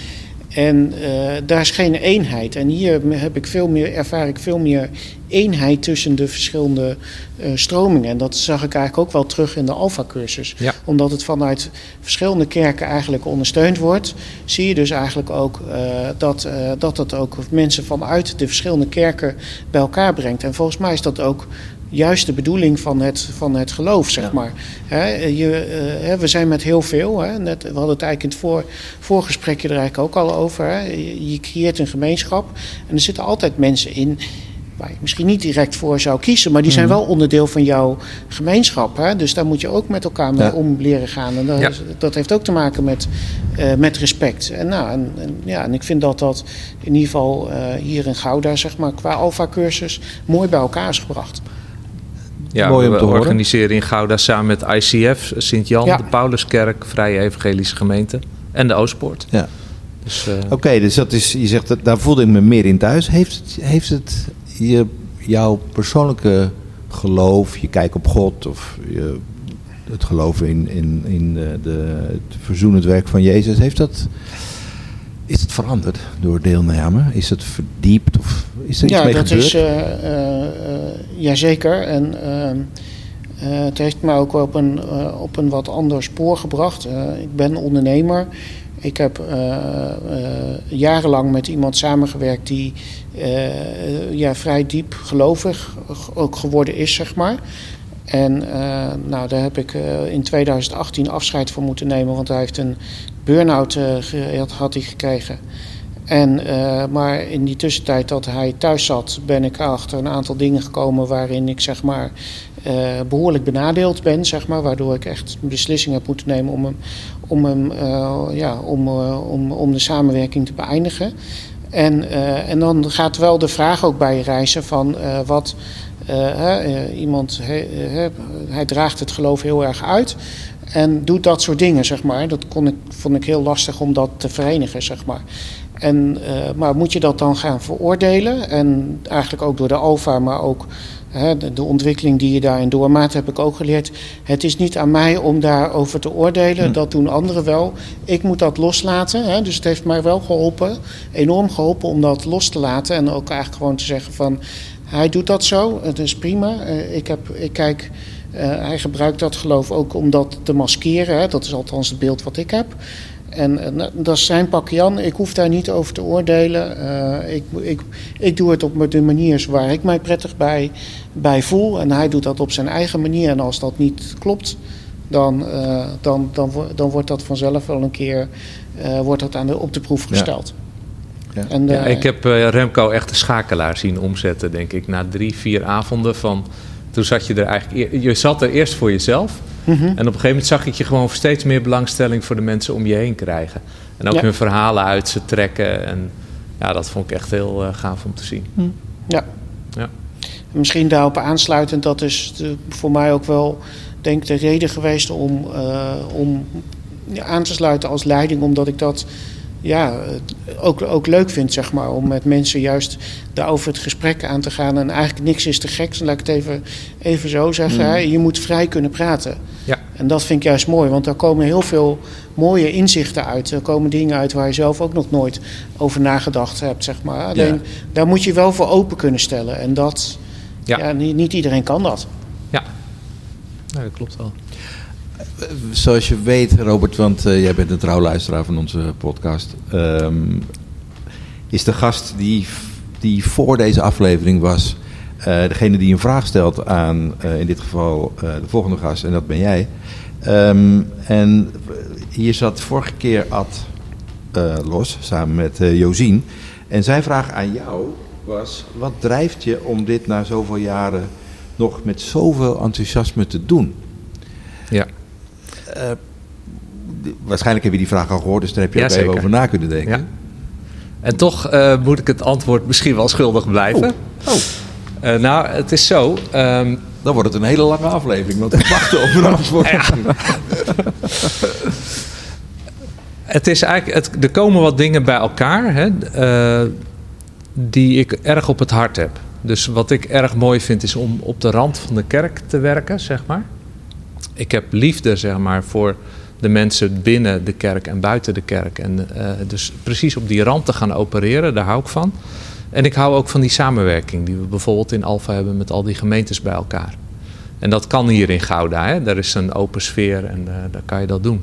En uh, daar is geen eenheid. En hier heb ik veel meer, ervaar ik veel meer eenheid tussen de verschillende uh, stromingen. En dat zag ik eigenlijk ook wel terug in de Alpha-cursus. Ja. Omdat het vanuit verschillende kerken eigenlijk ondersteund wordt, zie je dus eigenlijk ook uh, dat, dat het ook mensen vanuit de verschillende kerken bij elkaar brengt. En volgens mij is dat ook juist de bedoeling van het, van het geloof, zeg ja. maar. He, je, uh, we zijn met heel veel, net, we hadden het eigenlijk in het voor, voorgesprekje er eigenlijk ook al over. Je, je, creëert een gemeenschap en er zitten altijd mensen in waar je misschien niet direct voor zou kiezen, maar die zijn wel onderdeel van jouw gemeenschap. Hè? Dus daar moet je ook met elkaar mee ja. om leren gaan. En dat, ja. dat, heeft ook te maken met, uh, met respect. En, nou, en, en, ja, en ik vind dat dat in ieder geval uh, hier in Gouda, zeg maar, qua Alpha-cursus mooi bij elkaar is gebracht. Ja, Mooi we organiseren in Gouda samen met ICF, Sint-Jan, ja. de Pauluskerk, Vrije Evangelische Gemeente en de Oostpoort. Ja. Dus, uh... Oké, okay, dus dat is, je zegt, daar voelde ik me meer in thuis. Heeft het, heeft het je, jouw persoonlijke geloof, je kijk op God of je, het geloof in, in, in de, de, het verzoenend werk van Jezus, heeft dat is het veranderd door deelname? Is het verdiept of is er iets ja, mee dat gebeurd? Is, uh, uh, jazeker. En uh, het heeft me ook op een, op een wat ander spoor gebracht. ik ben ondernemer. Ik heb jarenlang met iemand samengewerkt die ja, vrij diep gelovig ook geworden is, zeg maar. En uh, nou, daar heb ik uh, in 2018 afscheid van moeten nemen, want hij heeft een burn-out uh, had, hij gekregen. En, maar in die tussentijd dat hij thuis zat, ben ik achter een aantal dingen gekomen waarin ik zeg maar behoorlijk benadeeld ben, zeg maar, waardoor ik echt een beslissing heb moeten nemen om hem, om, hem, ja, om, om, om de samenwerking te beëindigen. En, en dan gaat wel de vraag ook bij reizen van wat iemand, hij, hij draagt het geloof heel erg uit en doet dat soort dingen, zeg maar. Dat kon ik, vond ik heel lastig om dat te verenigen, zeg maar. En, uh, maar moet je dat dan gaan veroordelen? En eigenlijk ook door de alfa, maar ook hè, de, de, ontwikkeling die je daarin doormaakt, heb ik ook geleerd. Het is niet aan mij om daarover te oordelen. Hm. Dat doen anderen wel. Ik moet dat loslaten. Hè, dus het heeft mij wel geholpen, enorm geholpen om dat los te laten. En ook eigenlijk gewoon te zeggen van hij doet dat zo, het is prima. Uh, ik, heb, ik kijk, uh, hij gebruikt dat geloof ook om dat te maskeren. Hè. Dat is althans het beeld wat ik heb. En, en dat is zijn pak Jan. Ik hoef daar niet over te oordelen. Uh, ik, ik, ik doe het op de manier waar ik mij prettig bij, bij voel. En hij doet dat op zijn eigen manier. En als dat niet klopt, dan, uh, dan, dan, dan wordt dat vanzelf wel een keer uh, wordt dat aan de, op de proef gesteld. Ja. Ja. En, ja, ik heb Remco echt de schakelaar zien omzetten, denk ik. Na drie, vier avonden van... Toen zat je er eigenlijk... Je zat er eerst voor jezelf... Mhm. En op een gegeven moment zag ik je gewoon steeds meer belangstelling voor de mensen om je heen krijgen. En ook hun verhalen uit ze trekken. En ja, dat vond ik echt heel uh, gaaf om te zien. Mhm. Ja. ja. Misschien daarop aansluitend, dat is de, voor mij ook wel denk de reden geweest om, uh, om aan te sluiten als leiding, omdat ik dat ja, ook, ook leuk vind, zeg maar, om met mensen juist daarover het gesprek aan te gaan. En eigenlijk niks is te gek, laat ik het even, even zo zeggen. Mm. Je moet vrij kunnen praten. Ja. En dat vind ik juist mooi, want daar komen heel veel mooie inzichten uit. Er komen dingen uit waar je zelf ook nog nooit over nagedacht hebt, zeg maar. Alleen, daar moet je wel voor open kunnen stellen. En dat, ja. ja niet, niet iedereen kan dat. Ja, ja dat klopt wel zoals je weet, Robert, want uh, jij bent een trouwluisteraar van onze podcast. Um, is de gast die, die voor deze aflevering was, uh, degene die een vraag stelt aan, uh, in dit geval, de volgende gast, en dat ben jij. Um, en hier zat vorige keer Ad los, samen met Josien. En zijn vraag aan jou was: wat drijft je om dit na zoveel jaren nog met zoveel enthousiasme te doen? Ja. Uh, waarschijnlijk heb je die vraag al gehoord, dus daar heb je ja, ook even over na kunnen denken. Ja. En toch uh, moet ik het antwoord misschien wel schuldig blijven. Oh. oh. Uh, nou, het is zo. Um, Dan wordt het een hele lange aflevering, want ik wacht op een antwoord. het is eigenlijk, het, er komen wat dingen bij elkaar hè, die ik erg op het hart heb. Dus wat ik erg mooi vind is om op de rand van de kerk te werken, zeg maar ik heb liefde zeg maar, voor de mensen binnen de kerk en buiten de kerk. En uh, dus precies op die rand te gaan opereren, daar hou ik van. En ik hou ook van die samenwerking die we bijvoorbeeld in Alfa hebben met al die gemeentes bij elkaar. En dat kan hier in Gouda. Hè? Daar is een open sfeer en uh, daar kan je dat doen.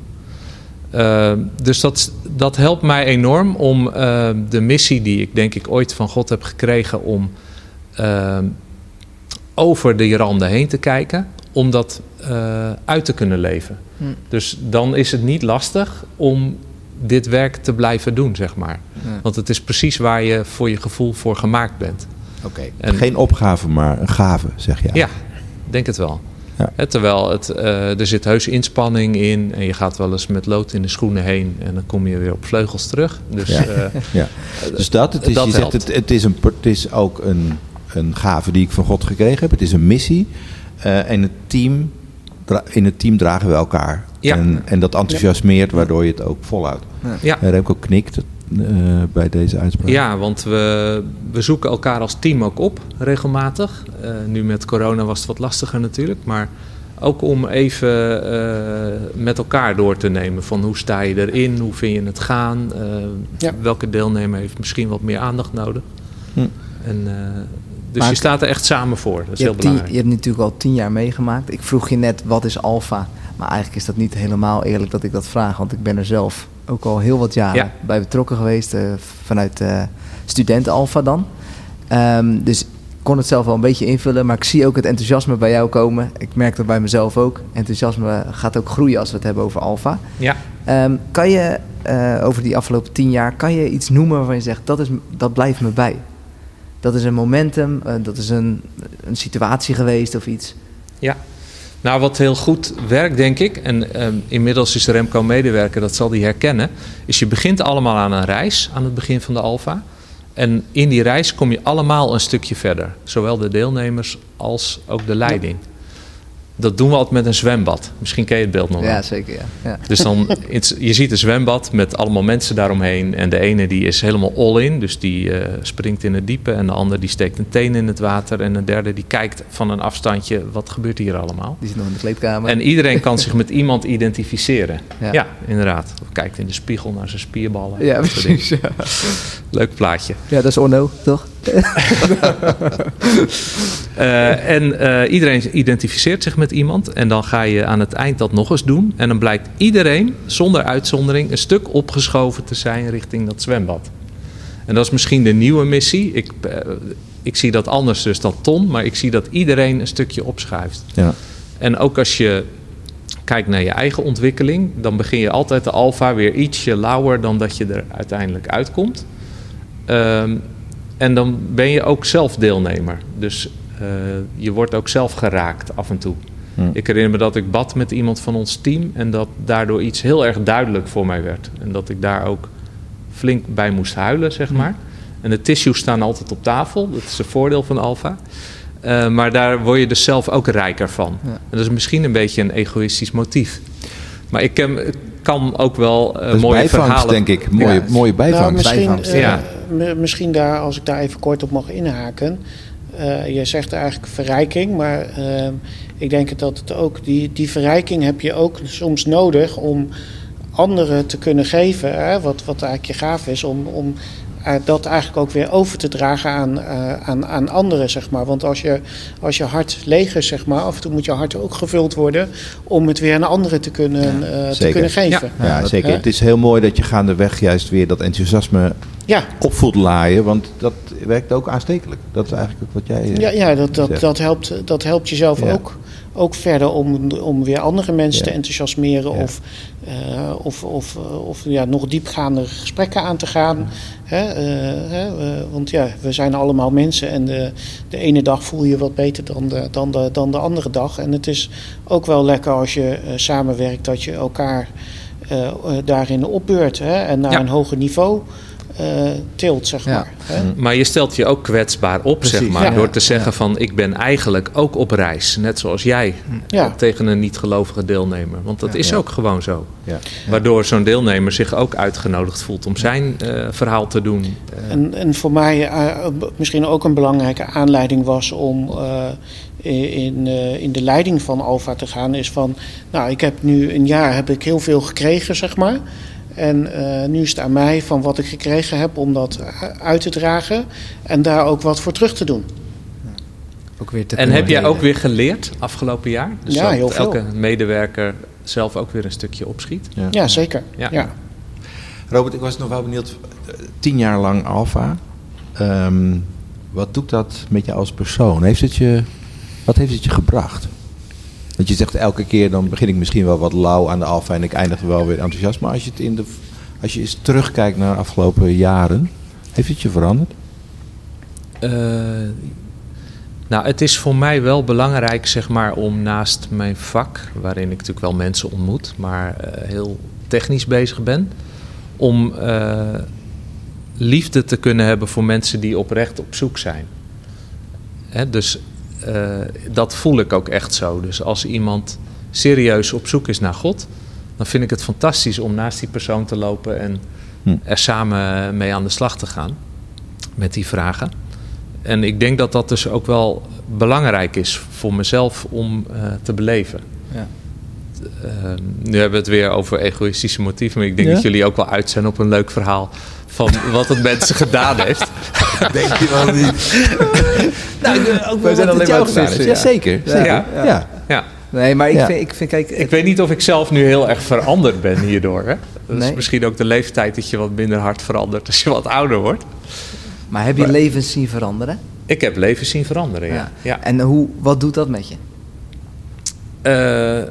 Uh, dus dat, dat helpt mij enorm om de missie die ik denk ik ooit van God heb gekregen om over die randen heen te kijken om dat uh, uit te kunnen leven. Hm. Dus dan is het niet lastig om dit werk te blijven doen, zeg maar. Want het is precies waar je voor je gevoel voor gemaakt bent. Oké. Geen opgave, maar een gave, zeg je. Ja, denk het wel. Ja. terwijl het, uh, er zit heus inspanning in en je gaat wel eens met lood in de schoenen heen en dan kom je weer op vleugels terug. Dus, ja. Uh, ja. dus dat, het is, dat je zegt, het, het, is een, het is ook een, een gave die ik van God gekregen heb. Het is een missie. Uh, en het team, in het team dragen we elkaar. Ja. En, en dat enthousiasmeert, waardoor je het ook volhoudt. Ja. En Remco knikt uh, bij deze uitspraak. Ja, want we, we zoeken elkaar als team ook op, regelmatig. Uh, nu met corona was het wat lastiger natuurlijk, maar ook om even uh, met elkaar door te nemen van hoe sta je erin, hoe vind je het gaan, ja. welke deelnemer heeft misschien wat meer aandacht nodig. Hm. En dus je staat er echt samen voor. Dat is heel belangrijk. je hebt natuurlijk al tien jaar meegemaakt. Ik vroeg je net, wat is alfa? Maar eigenlijk is dat niet helemaal eerlijk dat ik dat vraag. Want ik ben er zelf ook al heel wat jaren bij betrokken geweest. Uh, vanuit uh, studenten alfa dan. Um, dus ik kon het zelf wel een beetje invullen. Maar ik zie ook het enthousiasme bij jou komen. Ik merk dat bij mezelf ook. Enthousiasme gaat ook groeien als we het hebben over alfa. Ja. Um, kan je uh, over die afgelopen tien jaar... kan je iets noemen waarvan je zegt... dat, is, dat blijft me bij? Dat is een momentum, uh, dat is een, een situatie geweest of iets. Ja, nou wat heel goed werkt denk ik, en uh, inmiddels is Remco medewerker, dat zal hij herkennen, is je begint allemaal aan een reis aan het begin van de Alfa. En in die reis kom je allemaal een stukje verder. Zowel de deelnemers als ook de leiding. Dat doen we altijd met een zwembad. Misschien ken je het beeld nog wel. Ja, zeker. Ja. ja. Dus dan, je ziet een zwembad met allemaal mensen daaromheen. En de ene die is helemaal all in. Dus die uh, springt in het diepe. En de ander die steekt een teen in het water. En een derde die kijkt van een afstandje. Wat gebeurt hier allemaal? Die zit nog in de kleedkamer. En iedereen kan zich met iemand identificeren. Ja, ja inderdaad. Of kijkt in de spiegel naar zijn spierballen. Ja, precies. Ja. Leuk plaatje. Ja, dat is Orno, toch? uh, en uh, iedereen identificeert zich met met iemand. En dan ga je aan het eind dat nog eens doen. En dan blijkt iedereen, zonder uitzondering, een stuk opgeschoven te zijn richting dat zwembad. En dat is misschien de nieuwe missie. Ik, eh, ik zie dat anders dus dan Ton, maar ik zie dat iedereen een stukje opschuift. Ja. En ook als je kijkt naar je eigen ontwikkeling, dan begin je altijd de alfa weer ietsje lauwer dan dat je er uiteindelijk uitkomt. Ehm, en dan ben je ook zelf deelnemer. Dus eh, je wordt ook zelf geraakt af en toe. Hm. Ik herinner me dat ik bad met iemand van ons team en dat daardoor iets heel erg duidelijk voor mij werd. En dat ik daar ook flink bij moest huilen, zeg maar. En de tissues staan altijd op tafel, dat is een voordeel van Alfa. Eh, maar daar word je dus zelf ook rijker van. Ja. En dat is misschien een beetje een egoïstisch motief. Maar ik ken- ik kan ook wel Dat is mooie bijvangst, verhalen. denk ik. Mooie, Ja. mooie Nou, bijvangst. misschien, Bijvangst, eh, ja. misschien daar, als ik daar even kort op mag inhaken. Eh, je zegt eigenlijk verrijking, maar eh, ik denk dat het ook, die, die verrijking heb je ook soms nodig om anderen te kunnen geven. Hè, wat, wat eigenlijk je gaaf is, om, om eh, dat eigenlijk ook weer over te dragen aan, eh, aan, aan anderen, zeg maar. Want als je, als je hart leeg is, zeg maar, af en toe moet je hart ook gevuld worden om het weer aan anderen te kunnen, eh, te kunnen geven. Ja. Ja, dat- zeker. hè? Het is heel mooi dat je gaandeweg juist weer dat enthousiasme Ja, op voelt laaien. Want dat werkt ook aanstekelijk. Dat is eigenlijk ook wat jij... Ja, ja dat, dat, zegt. dat, helpt, dat helpt jezelf Ja. ook, ook verder om, om weer andere mensen Ja. te enthousiasmeren Ja. of, eh, of, of, eh, of ja, nog diepgaande gesprekken aan te gaan. Hè, eh, hè, eh, want ja, we zijn allemaal mensen en de, de ene dag voel je wat beter dan de, dan, de, dan de andere dag. En het is ook wel lekker als je eh, samenwerkt dat je elkaar eh, eh, daarin opbeurt hè, en naar een hoger niveau eh, tilt, zeg Ja. maar. Hè. Maar je stelt je ook kwetsbaar op, Precies, zeg maar. ja. Door te zeggen van, ik ben eigenlijk ook op reis. Net zoals jij. Ja. Tegen een niet-gelovige deelnemer. Want dat Ja. is Ja. ook gewoon zo. Ja. Waardoor zo'n deelnemer zich ook uitgenodigd voelt om zijn eh, verhaal te doen. Eh, En, en voor mij eh, misschien ook een belangrijke aanleiding was om eh, in, eh, in de leiding van Alfa te gaan, is van, nou, ik heb nu een jaar heb ik heel veel gekregen, zeg maar. En eh, nu is het aan mij van wat ik gekregen heb om dat uit te dragen en daar ook wat voor terug te doen. Ook weer te en heb jij ook weer geleerd afgelopen jaar? Dus Ja, dat heel veel. elke medewerker zelf ook weer een stukje opschiet. Ja. Ja, zeker. Ja. Ja. Robert, ik was nog wel benieuwd. eh, Tien jaar lang Alfa. Ehm, wat doet dat met je als persoon? Heeft het je, wat heeft het je gebracht? Want je zegt elke keer, dan begin ik misschien wel wat lauw aan de Alfa en ik eindig wel weer enthousiast. Maar als je, het in de, als je eens terugkijkt naar de afgelopen jaren, heeft het je veranderd? Eh, nou, het is voor mij wel belangrijk, zeg maar, om naast mijn vak, waarin ik natuurlijk wel mensen ontmoet, maar eh, heel technisch bezig ben, om eh, liefde te kunnen hebben voor mensen die oprecht op zoek zijn. Hè, dus eh, dat voel ik ook echt zo. Dus als iemand serieus op zoek is naar God, dan vind ik het fantastisch om naast die persoon te lopen en Hm. er samen mee aan de slag te gaan met die vragen. En ik denk dat dat dus ook wel belangrijk is voor mezelf om eh, te beleven. Ja. Eh, nu hebben we het weer over egoïstische motieven, maar ik denk Ja? dat jullie ook wel uit zijn op een leuk verhaal van wat het mensen gedaan heeft. Denk je wel niet? Nou, ook Wij zijn alleen maar gedaan. Ja, ja. zeker. Ja. zeker. Ja. Ja. Ja. Nee, maar ik, Ja. vind, ik vind, kijk... Ik weet niet of ik zelf nu heel erg veranderd ben hierdoor. Hè? Dat is misschien ook de leeftijd dat je wat minder hard verandert als je wat ouder wordt. Maar heb je levens zien veranderen? Ik heb leven zien veranderen, ja. ja. En hoe, wat doet dat met je? Eh,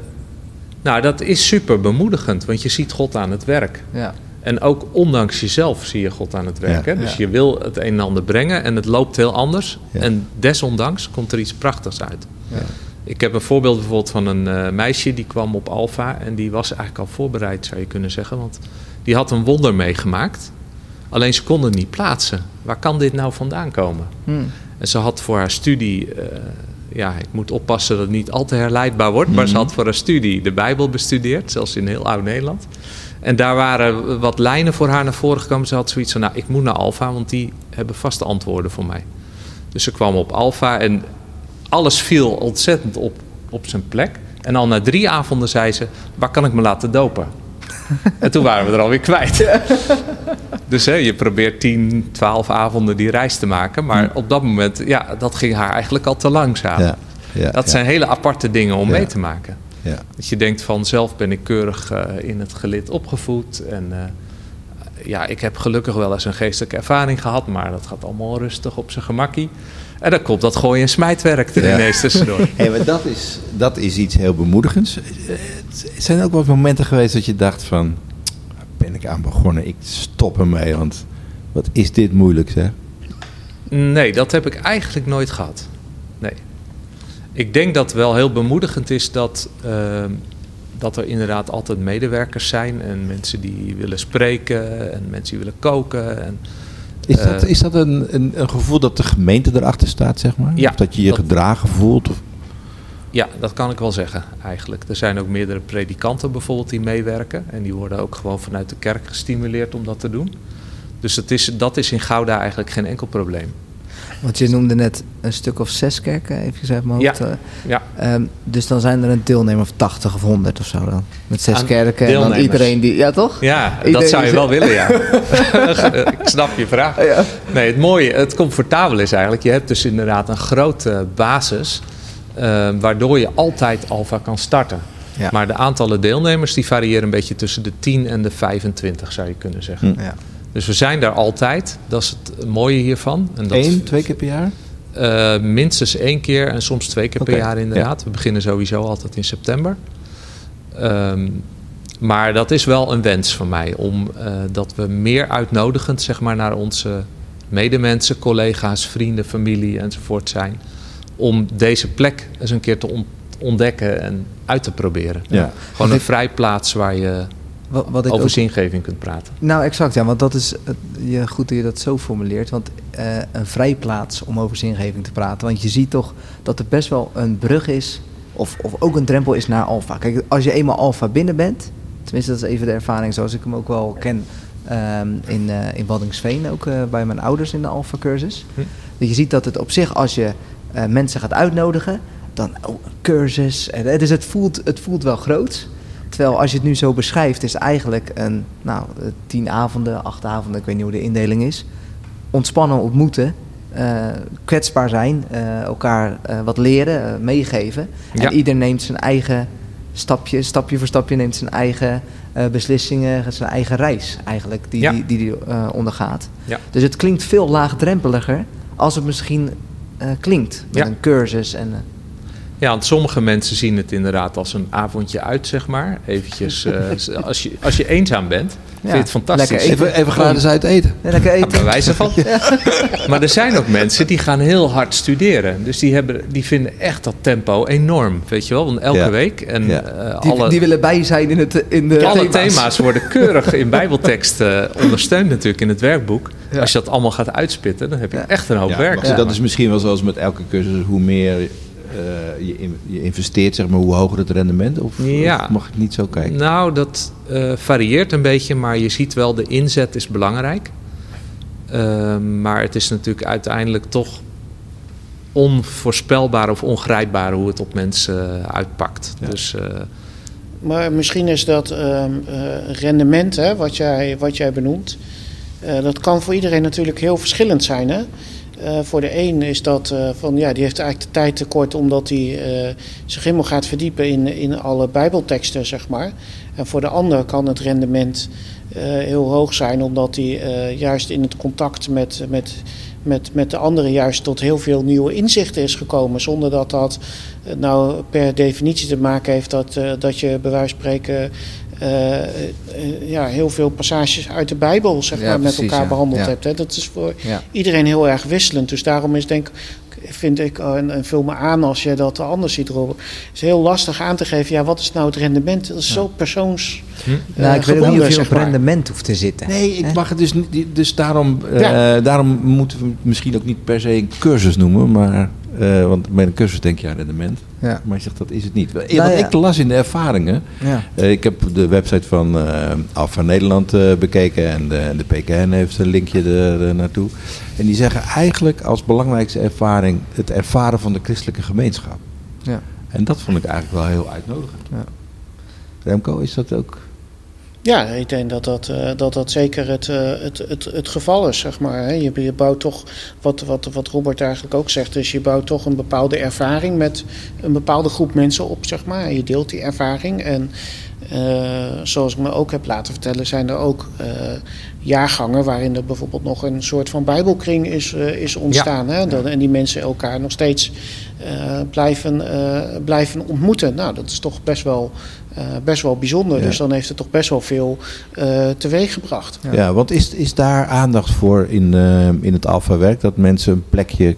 nou, dat is super bemoedigend, want je ziet God aan het werk. Ja. En ook ondanks jezelf zie je God aan het werk. Ja. Hè? Dus Ja. je wil het een en ander brengen en het loopt heel anders. Ja. En desondanks komt er iets prachtigs uit. Ja. Ik heb een voorbeeld bijvoorbeeld van een eh, meisje die kwam op Alfa en die was eigenlijk al voorbereid, zou je kunnen zeggen. Want die had een wonder meegemaakt. Alleen ze kon het niet plaatsen. Waar kan dit nou vandaan komen? Hm. En ze had voor haar studie, eh, ja, ik moet oppassen dat het niet al te herleidbaar wordt, maar ze had voor haar studie de Bijbel bestudeerd, zelfs in heel oud Nederland. En daar waren wat lijnen voor haar naar voren gekomen. Ze had zoiets van, nou, ik moet naar Alfa, want die hebben vaste antwoorden voor mij. Dus ze kwam op Alfa en alles viel ontzettend op, op zijn plek. En al na drie avonden zei ze, waar kan ik me laten dopen? en toen waren we er alweer kwijt. Dus hè, je probeert 10, 12 avonden die reis te maken. Maar op dat moment, ja, dat ging haar eigenlijk al te langzaam. Ja. Ja, dat ja. zijn hele aparte dingen om mee te maken. Ja. Dat je denkt van zelf ben ik keurig eh, in het gelid opgevoed. En eh, ja, ik heb gelukkig wel eens een geestelijke ervaring gehad, maar dat gaat allemaal rustig op zijn gemakkie. En dan komt dat gooi- en smijtwerk er Ja. ineens tussendoor. Hey, maar dat is, dat is iets heel bemoedigends. Eh, Het zijn ook wel momenten geweest dat je dacht van... ben ik aan begonnen? Ik stop ermee, want wat is dit moeilijk, zeg. Nee, dat heb ik eigenlijk nooit gehad. Ik denk dat het wel heel bemoedigend is dat, ehm, dat er inderdaad altijd medewerkers zijn en mensen die willen spreken en mensen die willen koken. En, Is dat, Eh, is dat een, een, een gevoel dat de gemeente erachter staat, zeg maar? Ja, of dat je je dat- gedragen voelt? Of, ja, dat kan ik wel zeggen eigenlijk. Er zijn ook meerdere predikanten bijvoorbeeld die meewerken en die worden ook gewoon vanuit de kerk gestimuleerd om dat te doen. Dus het is, dat is in Gouda eigenlijk geen enkel probleem. Want je noemde net een stuk of zes kerken, even uit mijn hoofd. Ja. eh. Ja. Ehm, dus dan zijn er een deelnemer of 80 of 100 of zo dan. Met zes Aan kerken en dan iedereen die... Ja, toch? Ja, Iedereen dat zou je wel willen, ja. ik snap je vraag. Ja. Nee, het mooie, het comfortabele is eigenlijk, je hebt dus inderdaad een grote basis, eh, waardoor je altijd alfa kan starten. Ja. Maar de aantallen deelnemers die variëren een beetje tussen de 10 en de 25, zou je kunnen zeggen. Ja. Dus we zijn daar altijd, dat is het mooie hiervan. En dat Eén, twee keer per jaar? eh, minstens één keer en soms twee keer per jaar inderdaad. We beginnen sowieso altijd in september. Ehm, maar dat is wel een wens van mij. Om eh, dat we meer uitnodigend zeg maar, naar onze medemensen, collega's, vrienden, familie enzovoort zijn. Om deze plek eens een keer te on- ontdekken en uit te proberen. Ja. Gewoon een dit- vrijplaats waar je Wat, wat ik over ook zingeving kunt praten. Nou, exact, ja, want dat is je, goed dat je dat zo formuleert. Want eh, een vrijplaats om over zingeving te praten. Want je ziet toch dat er best wel een brug is, of, of ook een drempel is naar alfa. Kijk, als je eenmaal alfa binnen bent, tenminste dat is even de ervaring zoals ik hem ook wel ken ehm, in, eh in Waddingsveen, ook eh, bij mijn ouders in de alfa cursus. Hm. Dat je ziet dat het op zich, als je mensen gaat uitnodigen, dan oh, een cursus. En, dus het voelt, het voelt wel groot. Terwijl als je het nu zo beschrijft, is eigenlijk een nou, eh, tien avonden, acht avonden, ik weet niet hoe de indeling is. Ontspannen ontmoeten, eh, kwetsbaar zijn, eh, elkaar wat leren, meegeven. Ja. En ieder neemt zijn eigen stapje, stapje voor stapje neemt zijn eigen beslissingen, zijn eigen reis eigenlijk, die Ja. die, die, die ondergaat. Ja. Dus het klinkt veel laagdrempeliger als het misschien klinkt. Met een cursus en... Ja, want sommige mensen zien het inderdaad als een avondje uit, zeg maar. Eventjes, eh, als, je, als je eenzaam bent, vind je het fantastisch. lekker. Even, even gratis uit eten. ja, lekker Ja, eten. bij wijze van. Maar er zijn ook mensen die gaan heel hard studeren. Dus die, hebben, die vinden echt dat tempo enorm, weet je wel. Want elke Ja. week en Ja. eh, Die, alle, die willen bij zijn in, het, in de alle thema's. worden keurig in bijbeltekst eh, ondersteund natuurlijk in het werkboek. Ja. Als je dat allemaal gaat uitspitten, dan heb je Ja. echt een hoop Ja, werk. Dat is misschien wel zoals met elke cursus. Hoe meer eh, je, in- je investeert, zeg maar, hoe hoger het rendement? Of, Ja. of mag ik niet zo kijken? Nou, dat eh, varieert een beetje, maar je ziet wel, de inzet is belangrijk. Ehm, maar het is natuurlijk uiteindelijk toch onvoorspelbaar of ongrijpbaar hoe het op mensen eh, uitpakt. Ja. Dus eh, Maar misschien is dat ehm, eh, rendement, hè, wat, jij, wat jij benoemt. eh, dat kan voor iedereen natuurlijk heel verschillend zijn. Hè? Eh, voor de een is dat eh, van ja, die heeft eigenlijk de tijd tekort omdat hij eh, zich helemaal gaat verdiepen in, in alle Bijbelteksten, zeg maar. En voor de ander kan het rendement heel hoog zijn omdat hij juist in het contact met, met, met, met de anderen juist tot heel veel nieuwe inzichten is gekomen. Zonder dat dat nou per definitie te maken heeft dat, dat je bij wijze van spreken ja, heel veel passages uit de Bijbel zeg Ja, maar, met elkaar ja. behandeld Ja. hebt. Hè. Dat is voor Ja. iedereen heel erg wisselend. Dus daarom is denk vind ik, eh, en, en vul me aan als je dat anders ziet, Robert. Het is heel lastig aan te geven, ja, wat is nou het rendement? Dat is zo persoons... hm? Nou, eh, ik weet niet of je op maar. rendement hoeft te zitten. Nee, ik mag het dus niet. Dus daarom, eh, daarom moeten we het misschien ook niet per se een cursus noemen. Maar, eh, want bij een cursus denk je aan rendement. Ja. Maar je zegt dat is het niet. Wat Nou ja. ik las in de ervaringen. Ja. eh, ik heb de website van eh Alpha Nederland eh, bekeken. En de, de PKN heeft een linkje er eh, naartoe. En die zeggen eigenlijk als belangrijkste ervaring het ervaren van de christelijke gemeenschap. Ja. En dat vond ik eigenlijk wel heel uitnodigend. Ja. Remco, is dat ook? Ja, ik denk dat dat, uh, dat, dat zeker het, uh, het, het, het geval is, zeg maar. Je, je bouwt toch, wat, wat, wat Robert eigenlijk ook zegt, dus je bouwt toch een bepaalde ervaring met een bepaalde groep mensen op, zeg maar. En je deelt die ervaring en uh, zoals ik me ook heb laten vertellen, zijn er ook jaargangen waarin er bijvoorbeeld nog een soort van bijbelkring is, is ontstaan. Ja. Hè? Dat, en die mensen elkaar nog steeds blijven, blijven ontmoeten. Nou, dat is toch best wel best wel bijzonder. Ja. Dus dan heeft het toch best wel veel uh, teweeg gebracht. Ja. ja, want is, is daar aandacht voor in, uh, in het alfa-werk? Dat mensen een plekje.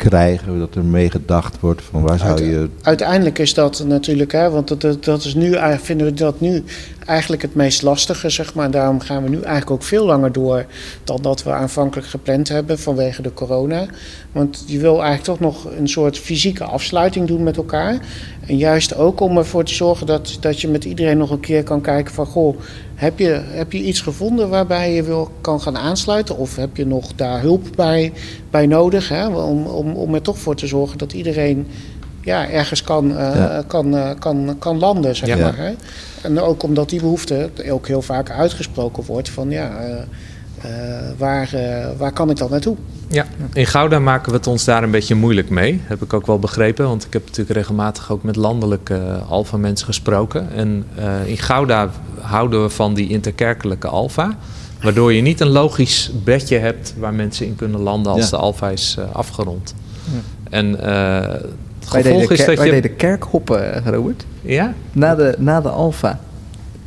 Krijgen, dat er mee gedacht wordt van waar zou je... Uiteindelijk is dat natuurlijk, hè, want dat, dat is nu, vinden we dat nu eigenlijk het meest lastige, zeg maar. Daarom gaan we nu eigenlijk ook veel langer door dan dat we aanvankelijk gepland hebben vanwege de corona. Want je wil eigenlijk toch nog een soort fysieke afsluiting doen met elkaar. En juist ook om ervoor te zorgen dat, dat je met iedereen nog een keer kan kijken van... goh, heb je, heb je iets gevonden waarbij je wil, kan gaan aansluiten? Of heb je nog daar hulp bij, bij nodig? Hè? Om, om, om er toch voor te zorgen dat iedereen ja, ergens kan, uh, ja. kan, uh, kan, kan landen, zeg ja. maar. Hè? En ook omdat die behoefte ook heel vaak uitgesproken wordt van ja, uh, waar, waar kan ik dan naartoe? Ja, in Gouda maken we het ons daar een beetje moeilijk mee. Heb ik ook wel begrepen, want ik heb natuurlijk regelmatig ook met landelijke alfa mensen gesproken. En in Gouda houden we van die interkerkelijke alfa. Waardoor je niet een logisch bedje hebt waar mensen in kunnen landen als ja. de alfa is afgerond. Ja. En wij deden, is dat wij je... deden kerkhoppen, Robert. Ja? Na de, na de Alfa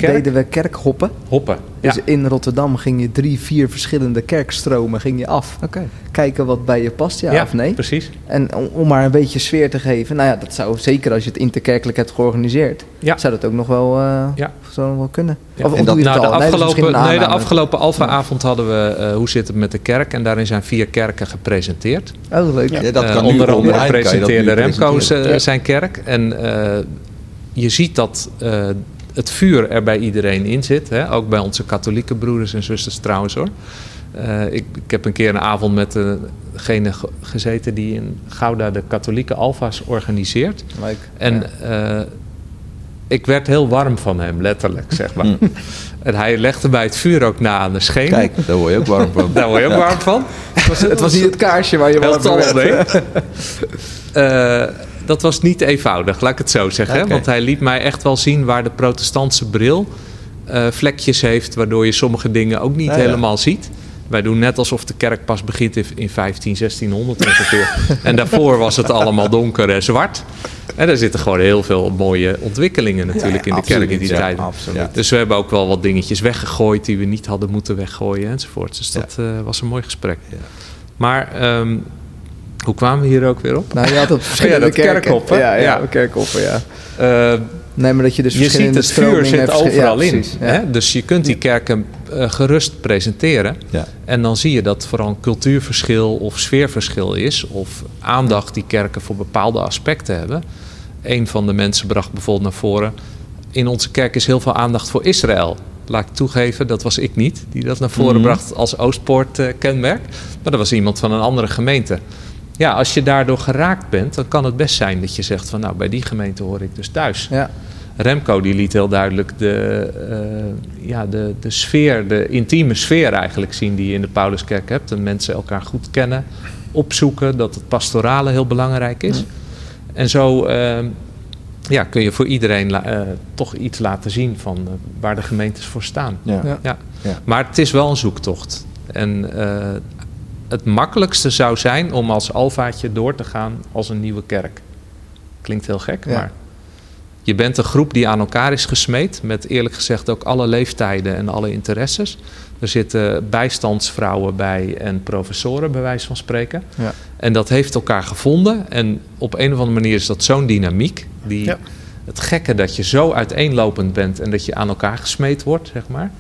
Kerk? deden we kerkhoppen. Hoppen, Dus in Rotterdam ging je drie, vier verschillende kerkstromen ging je af. Okay. Kijken wat bij je past, ja, ja of nee. precies. En om, om, maar een beetje sfeer te geven. Nou ja, dat zou zeker als je het interkerkelijk hebt georganiseerd. Ja. Zou dat ook nog wel, uh, ja. zou nog wel kunnen. Ja. Of, dat, nou, de, afgelopen, nee, nee, de afgelopen Alfa-avond hadden we uh, Hoe zit het met de kerk? En daarin zijn vier kerken gepresenteerd. Oh, leuk. Ja. dat kan uh, onder andere presenteerde Remco's zijn kerk. En je ziet dat het vuur er bij iedereen in zit. Hè? Ook bij onze katholieke broeders en zusters trouwens hoor. Uh, ik, ik, heb een keer een avond met degene gezeten die in Gouda de katholieke alfa's organiseert. Leuk. En ja. uh, ik werd heel warm van hem, letterlijk zeg maar. En hij legde bij het vuur ook na aan de schenen. Kijk, daar word je ook warm van. daar word je ook warm van. Het was, het was niet het kaarsje waar je warm van werd. dat was niet eenvoudig, laat ik het zo zeggen. Okay. Want hij liet mij echt wel zien waar de protestantse bril uh, vlekjes heeft, waardoor je sommige dingen ook niet helemaal ja. ziet. Wij doen net alsof de kerk pas begint in 15, 1600 ongeveer. en daarvoor was het allemaal donker en zwart. En er zitten gewoon heel veel mooie ontwikkelingen natuurlijk ja, in de absoluut, kerk in die ja, tijd. Dus we hebben ook wel wat dingetjes weggegooid die we niet hadden moeten weggooien enzovoort. Dus dat uh, was een mooi gesprek. Maar um, hoe kwamen we hier ook weer op? Nou, je had op verschillende ja, kerkhoppen. Ja, ja, ja. kerkhoppen, ja. Uh, nee, maar dat je dus je ziet het vuur zit overal ja, in. precies, ja. Hè? Dus je kunt die kerken uh, gerust presenteren. Ja. En dan zie je dat vooral een cultuurverschil of sfeerverschil is. Of aandacht die kerken voor bepaalde aspecten hebben. Een van de mensen bracht bijvoorbeeld naar voren... in onze kerk is heel veel aandacht voor Israël laat ik toegeven, dat was ik niet die dat naar voren Mhm. mm -hmm. bracht als Oostpoort-kenmerk. Uh, maar dat was iemand van een andere gemeente. Ja, als je daardoor geraakt bent, dan kan het best zijn dat je zegt van nou, bij die gemeente hoor ik dus thuis. Ja. Remco die liet heel duidelijk de, uh, ja, de, de sfeer, de intieme sfeer eigenlijk zien die je in de Pauluskerk hebt. En mensen elkaar goed kennen, opzoeken, dat het pastorale heel belangrijk is. En zo uh, ja, kun je voor iedereen uh, toch iets laten zien van uh, waar de gemeentes voor staan. Ja. Ja. Ja. ja. Maar het is wel een zoektocht. En het makkelijkste zou zijn om als alfaatje door te gaan als een nieuwe kerk. Klinkt heel gek, ja. maar je bent een groep die aan elkaar is gesmeed. Met eerlijk gezegd ook alle leeftijden en alle interesses. Er zitten bijstandsvrouwen bij en professoren, bij wijze van spreken. Ja. En dat heeft elkaar gevonden. En op een of andere manier is dat zo'n dynamiek. Die, ja. Het gekke dat je zo uiteenlopend bent en dat je aan elkaar gesmeed wordt, zeg maar.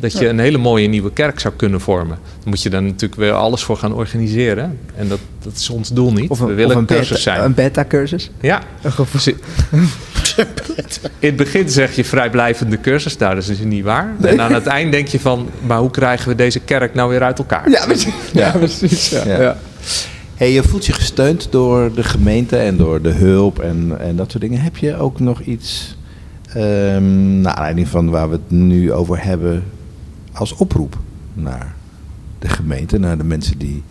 Dat je een hele mooie nieuwe kerk zou kunnen vormen. Dan moet je daar natuurlijk weer alles voor gaan organiseren. En dat, dat is ons doel niet. Of een, We willen een cursus beta, zijn. Een beta-cursus? Ja. In het begin zeg je vrijblijvende cursus. Nou, dat is niet waar. Nee. En aan het eind denk je van... maar hoe krijgen we deze kerk nou weer uit elkaar? Ja, precies. Ja, precies, ja. ja. Hey, je voelt je gesteund door de gemeente en door de hulp en, en dat soort dingen. Heb je ook nog iets ehm, naar aanleiding van waar we het nu over hebben, als oproep naar de gemeente, naar de mensen die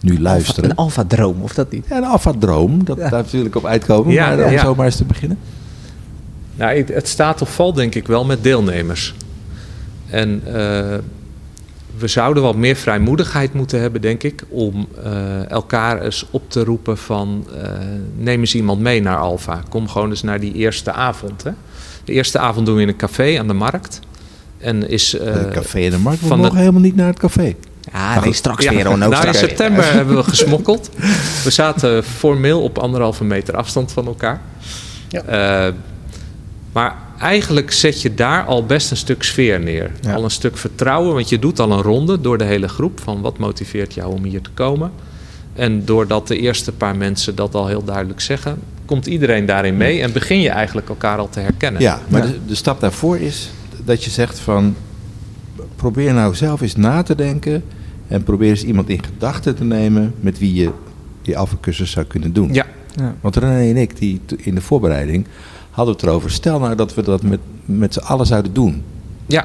nu luisteren. Een alfa-droom, of dat niet? Ja, een alfa-droom, dat, Ja. daar natuurlijk op uitkomen, Ja, maar om ja. zo maar eens te beginnen. Nou, het- staat of valt denk ik wel met deelnemers. En eh, we zouden wat meer vrijmoedigheid moeten hebben, denk ik, om eh, elkaar eens op te roepen van eh, neem eens iemand mee naar Alfa. Kom gewoon eens naar die eerste avond. Hè. De eerste avond doen we in een café aan de markt. En is, eh, het café in de markt, we van de- mogen helemaal niet naar het café. Ja, nee, straks ja, weer. Oh, nou, nou, in straks. september hebben we gesmokkeld. We zaten formeel op anderhalve meter afstand van elkaar. Ja. Eh, maar eigenlijk zet je daar al best een stuk sfeer neer. Ja. Al een stuk vertrouwen, want je doet al een ronde door de hele groep van wat motiveert jou om hier te komen. En doordat de eerste paar mensen dat al heel duidelijk zeggen, komt iedereen daarin mee en begin je eigenlijk elkaar al te herkennen. Ja, maar Ja. De, de stap daarvoor is dat je zegt van... probeer nou zelf eens na te denken... en probeer eens iemand in gedachten te nemen... met wie je die alfacursus zou kunnen doen. Ja. Ja. Want René en ik, die in de voorbereiding... hadden we het erover. Stel nou dat we dat met, met z'n allen zouden doen. ja,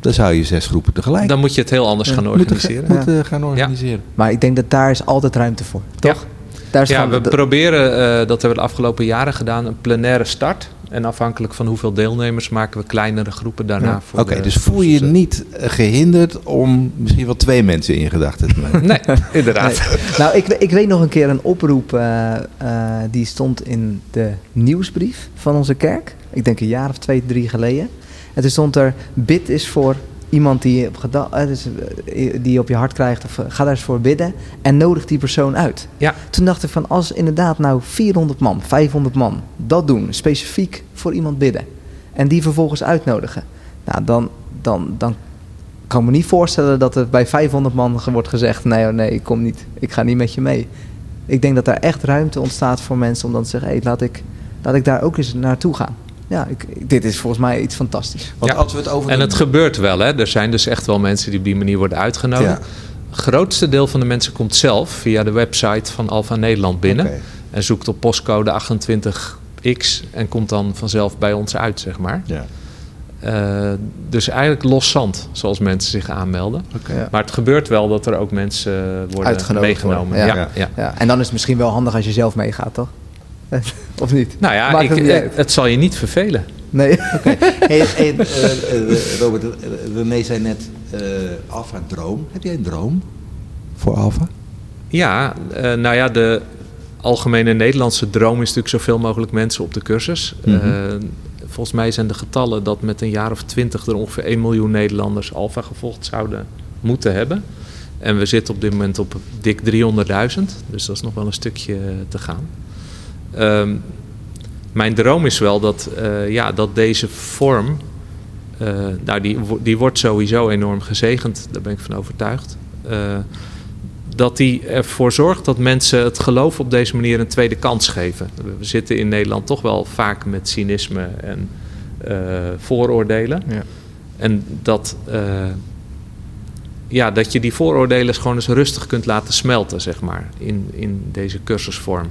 Dan zou je zes groepen tegelijk dan moet je het heel anders gaan organiseren. ga- moeten gaan organiseren. Maar ik denk dat daar is altijd ruimte voor, toch? Daar is Ja, we proberen, eh, dat hebben we de afgelopen jaren gedaan, een plenaire start. En afhankelijk van hoeveel deelnemers maken we kleinere groepen daarna. Ja. voor Oké, dus voel je je niet eh, gehinderd om misschien wel twee mensen in gedachten te nemen? Nee, inderdaad. Nee. Nou, ik, ik weet nog een keer een oproep eh, eh, die stond in de nieuwsbrief van onze kerk. Ik denk een jaar of twee, drie geleden. En toen stond er: bid is voor iemand die, op eh, dus, eh, die je op je hart krijgt. Of eh, ga daar eens voor bidden en nodig die persoon uit. Ja. Toen dacht ik van als inderdaad nou 400 man, 500 man dat doen, specifiek voor iemand bidden. En die vervolgens uitnodigen. Nou, dan, dan, dan kan ik me niet voorstellen dat er bij 500 man wordt gezegd: nee, oh nee, ik kom niet, ik ga niet met je mee. Ik denk dat daar echt ruimte ontstaat voor mensen om dan te zeggen: hé, laat, ik, laat ik daar ook eens naartoe gaan. Ja, ik, dit is volgens mij iets fantastisch. Want Ja. als we het over En het gebeurt wel, hè. Er zijn dus echt wel mensen die op die manier worden uitgenodigd. Ja. Het grootste deel van de mensen komt zelf via de website van Alfa Nederland binnen. En zoekt op postcode 28X en komt dan vanzelf bij ons uit, zeg maar. Ja, Eh, dus eigenlijk los zand, zoals mensen zich aanmelden. Ja. Maar het gebeurt wel dat er ook mensen worden Uitgenodigd meegenomen. worden, Ja. ja. Ja, Ja, en dan is het misschien wel handig als je zelf meegaat, toch? of niet? Nou ja, ik, het niet eh, het zal je niet vervelen. Nee. Hey, hey, eh, eh, Robert, René zei net eh Alfa Droom. Heb jij een droom voor Alfa? Ja, eh, nou ja, de algemene Nederlandse droom is natuurlijk zoveel mogelijk mensen op de cursus. Mhm. Eh, volgens mij zijn de getallen dat met een jaar of twintig er ongeveer 1 miljoen Nederlanders Alfa gevolgd zouden moeten hebben. En we zitten op dit moment op dik 300.000, dus dat is nog wel een stukje te gaan. Ehm, mijn droom is wel dat, eh, ja, dat deze vorm, eh, nou die, die wordt sowieso enorm gezegend, daar ben ik van overtuigd. Eh, dat die ervoor zorgt dat mensen het geloof op deze manier een tweede kans geven. We zitten in Nederland toch wel vaak met cynisme en vooroordelen. Ja. En dat, ja, dat je die vooroordelen gewoon eens rustig kunt laten smelten, zeg maar, in, in deze cursusvorm.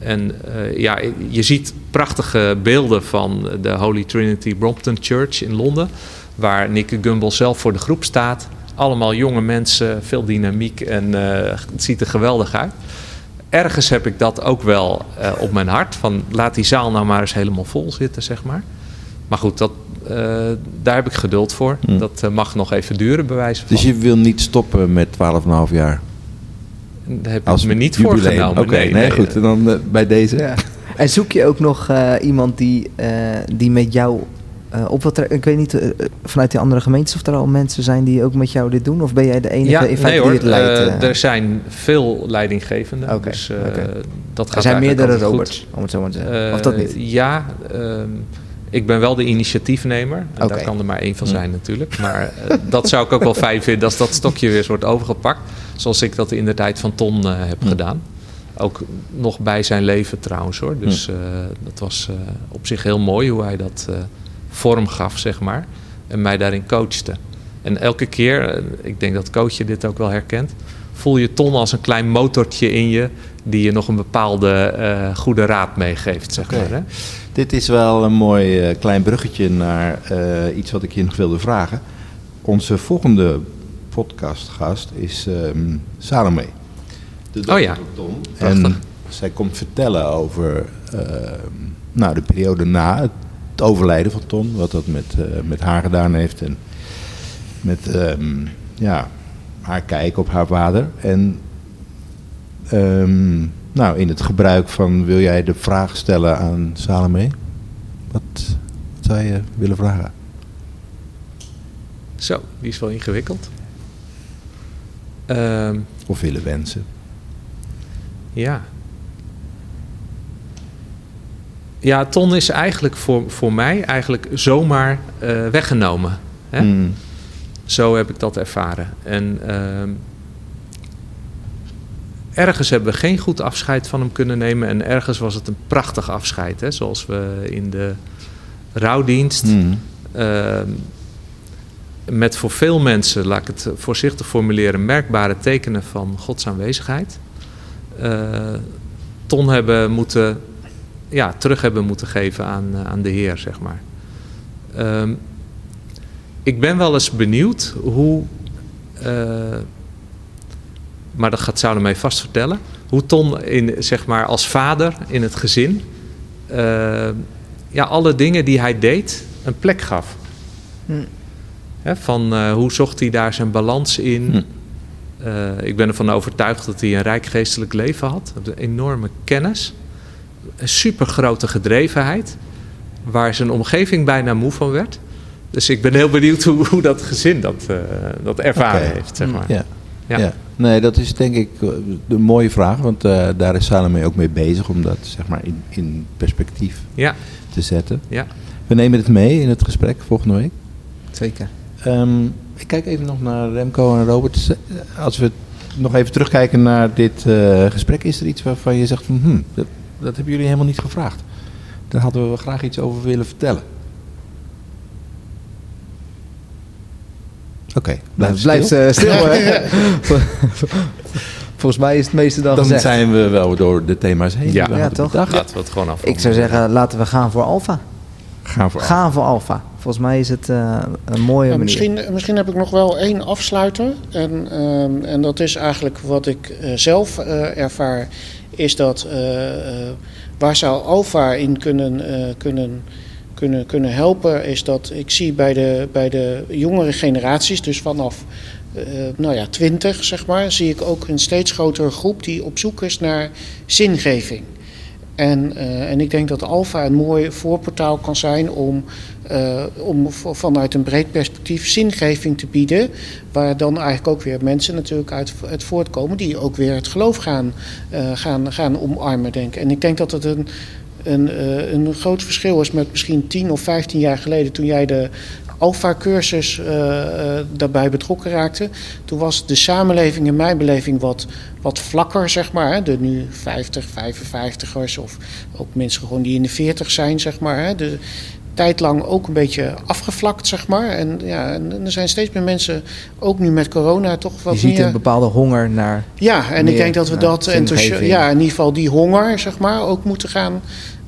En eh, ja, je ziet prachtige beelden van de Holy Trinity Brompton Church in Londen, waar Nick Gumbel zelf voor de groep staat. Allemaal jonge mensen, veel dynamiek en eh, het ziet er geweldig uit. Ergens heb ik dat ook wel eh, op mijn hart, van laat die zaal nou maar eens helemaal vol zitten, zeg maar. Maar goed, dat, daar heb ik geduld voor. Hm. Dat mag nog even duren, bij wijze van. Dus je wil niet stoppen met 12,5 jaar? Daar heb Als ik me niet jubileum. voorgenomen. Oké, nee, goed. En dan eh, bij deze? Ja. En zoek je ook nog eh, iemand die, eh, die met jou eh, op wat Ik weet niet, vanuit die andere gemeentes of er al mensen zijn die ook met jou dit doen? Of ben jij de enige Ja, in feite nee hoor. die het leidt? er zijn veel leidinggevenden. Oké, dus eh, oké. dat gaat er zijn meerdere goed. Roberts, om het zo maar te zeggen. of dat niet? Ja, ehm, ik ben wel de initiatiefnemer. En Oké. daar kan er maar één van Hm. zijn natuurlijk. Maar dat zou ik ook wel fijn vinden als dat stokje weer eens wordt overgepakt. Zoals ik dat in de tijd van Ton eh, heb gedaan. Ook nog bij zijn leven trouwens hoor. Dus eh, dat was eh, op zich heel mooi hoe hij dat vorm gaf, zeg maar. En mij daarin coachte. En elke keer, ik denk dat coach je dit ook wel herkent. voel je Ton als een klein motortje in je die je nog een bepaalde goede raad meegeeft, zeg maar. Hè? Dit is wel een mooi klein bruggetje naar iets wat ik je nog wilde vragen. Onze volgende podcastgast is ehm Salome. De dochter Oh ja. van Tom. Prachtig. En zij komt vertellen over ehm, nou, de periode na het overlijden van Ton. Wat dat met, eh, met haar gedaan heeft. En met ehm, ja, haar kijk op haar vader. En nou, in het gebruik van wil jij de vraag stellen aan Salome? Wat, wat zou je willen vragen? Zo, die is wel ingewikkeld. Ehm, Of willen wensen? ja. Ja, Ton is eigenlijk voor, voor mij eigenlijk zomaar eh, weggenomen. Hè? Mm. Zo heb ik dat ervaren. En ehm, ergens hebben we geen goed afscheid van hem kunnen nemen. En ergens was het een prachtig afscheid. Hè? Zoals we in de rouwdienst. Mm. ehm, met voor veel mensen, laat ik het voorzichtig formuleren, merkbare tekenen van Gods aanwezigheid. eh, ton hebben moeten, ja, terug hebben moeten geven aan, eh, aan de Heer, zeg maar. Ehm, ik ben wel eens benieuwd hoe, eh, maar dat gaat Salome vast vertellen, hoe Ton in, zeg maar, als vader in het gezin eh, ja, alle dingen die hij deed een plek gaf. Hm. Hè, van eh, hoe zocht hij daar zijn balans in? Hm. Eh, ik ben ervan overtuigd dat hij een rijk geestelijk leven had. Een enorme kennis. Een supergrote gedrevenheid. Waar zijn omgeving bijna moe van werd. Dus ik ben heel benieuwd hoe, hoe dat gezin dat, eh, dat ervaren heeft. Zeg maar. Ja. Ja. Ja. nee, dat is denk ik de mooie vraag, want eh, daar is Salome ook mee bezig om dat zeg maar in, in perspectief Ja, te zetten. ja. We nemen het mee in het gesprek volgende week. Zeker. Ehm, ik kijk even nog naar Remco en Robert. Als we nog even terugkijken naar dit eh, gesprek, is er iets waarvan je zegt van, hm, dat, dat hebben jullie helemaal niet gevraagd. Daar hadden we graag iets over willen vertellen. Oké, blijf Blijf, stil. blijf eh, stil. hè. Volgens mij is het meeste dan, Dan gezegd. zijn we wel door de thema's heen. Ja. Ja, toch? bedacht. Laten we het gewoon af. Ik zou zeggen, laten we gaan voor Alfa. Gaan voor Gaan voor Alfa. Volgens mij is het eh, een mooie Ja, manier. misschien, misschien heb ik nog wel één afsluiter. En, ehm, en dat is eigenlijk wat ik eh, zelf eh, ervaar. Is dat waar zou Alfa in kunnen, kunnen, kunnen, kunnen helpen? Is dat ik zie bij de, bij de jongere generaties, dus vanaf eh, nou ja, 20 zeg maar, zie ik ook een steeds grotere groep die op zoek is naar zingeving. En, eh, en ik denk dat Alfa een mooi voorportaal kan zijn om, eh, om vanuit een breed perspectief zingeving te bieden. Waar dan eigenlijk ook weer mensen natuurlijk uit, uit voortkomen die ook weer het geloof gaan, eh, gaan, gaan omarmen, denk. En ik denk dat het een, een, een groot verschil is met misschien 10 of 15 jaar geleden toen jij de Alpha-cursus eh, eh, daarbij betrokken raakte. Toen was de samenleving in mijn beleving wat, wat vlakker, zeg maar. Hè. De nu 50, 55ers of ook mensen gewoon die in de 40 zijn, zeg maar. Hè. De tijd lang ook een beetje afgevlakt, zeg maar. En, ja, en er zijn steeds meer mensen, ook nu met corona, toch wat je ziet meer... een bepaalde honger naar... Ja, en ik denk dat we dat zingeving. ja, in ieder geval die honger, zeg maar, ook moeten gaan,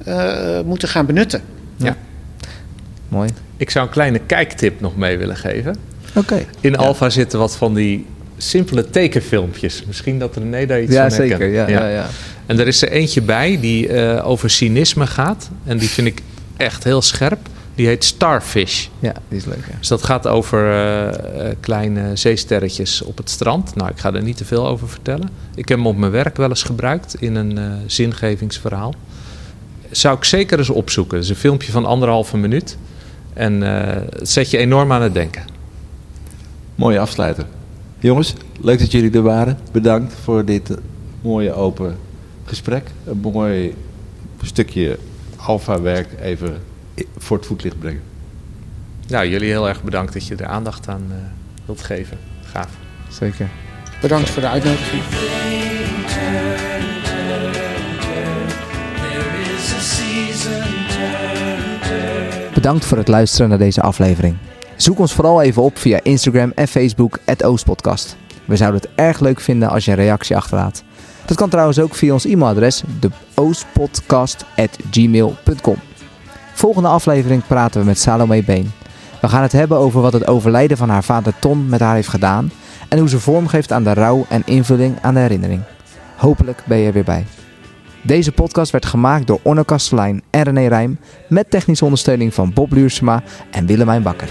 eh, moeten gaan benutten. Mooi. Ik zou een kleine kijktip nog mee willen geven. Oké. In Alpha zitten wat van die simpele tekenfilmpjes. Misschien dat René daar iets Ja, herkent. zeker. Ja, ja. Ja, En er is er eentje bij die eh, over cynisme gaat. En die vind ik echt heel scherp. Die heet Starfish. Ja, die is leuk. Ja. Dus dat gaat over eh, eh, kleine zeesterretjes op het strand. Nou, ik ga er niet te veel over vertellen. Ik heb hem op mijn werk wel eens gebruikt in een eh, zingevingsverhaal. Zou ik zeker eens opzoeken. Het is een filmpje van anderhalve minuut. En eh, het zet je enorm aan het denken. Mooie afsluiter. Jongens, leuk dat jullie er waren. Bedankt voor dit eh, mooie open gesprek. Een mooi stukje alfa-werk even voor het voetlicht brengen. Nou, jullie heel erg bedankt dat je er aandacht aan eh, wilt geven. Gaaf. Zeker. Bedankt voor de uitnodiging. Bedankt voor het luisteren naar deze aflevering. Zoek ons vooral even op via Instagram en Facebook, Oostpodcast. We zouden het erg leuk vinden als je een reactie achterlaat. Dat kan trouwens ook via ons e-mailadres, de oostpodcast.gmail.com. Volgende aflevering praten we met Salome Been. We gaan het hebben over wat het overlijden van haar vader Ton met haar heeft gedaan en hoe ze vorm geeft aan de rouw en invulling aan de herinnering. Hopelijk ben je er weer bij. Deze podcast werd gemaakt door Onno Kastelein en René Rijm met technische ondersteuning van Bob Luursema en Willemijn Bakker.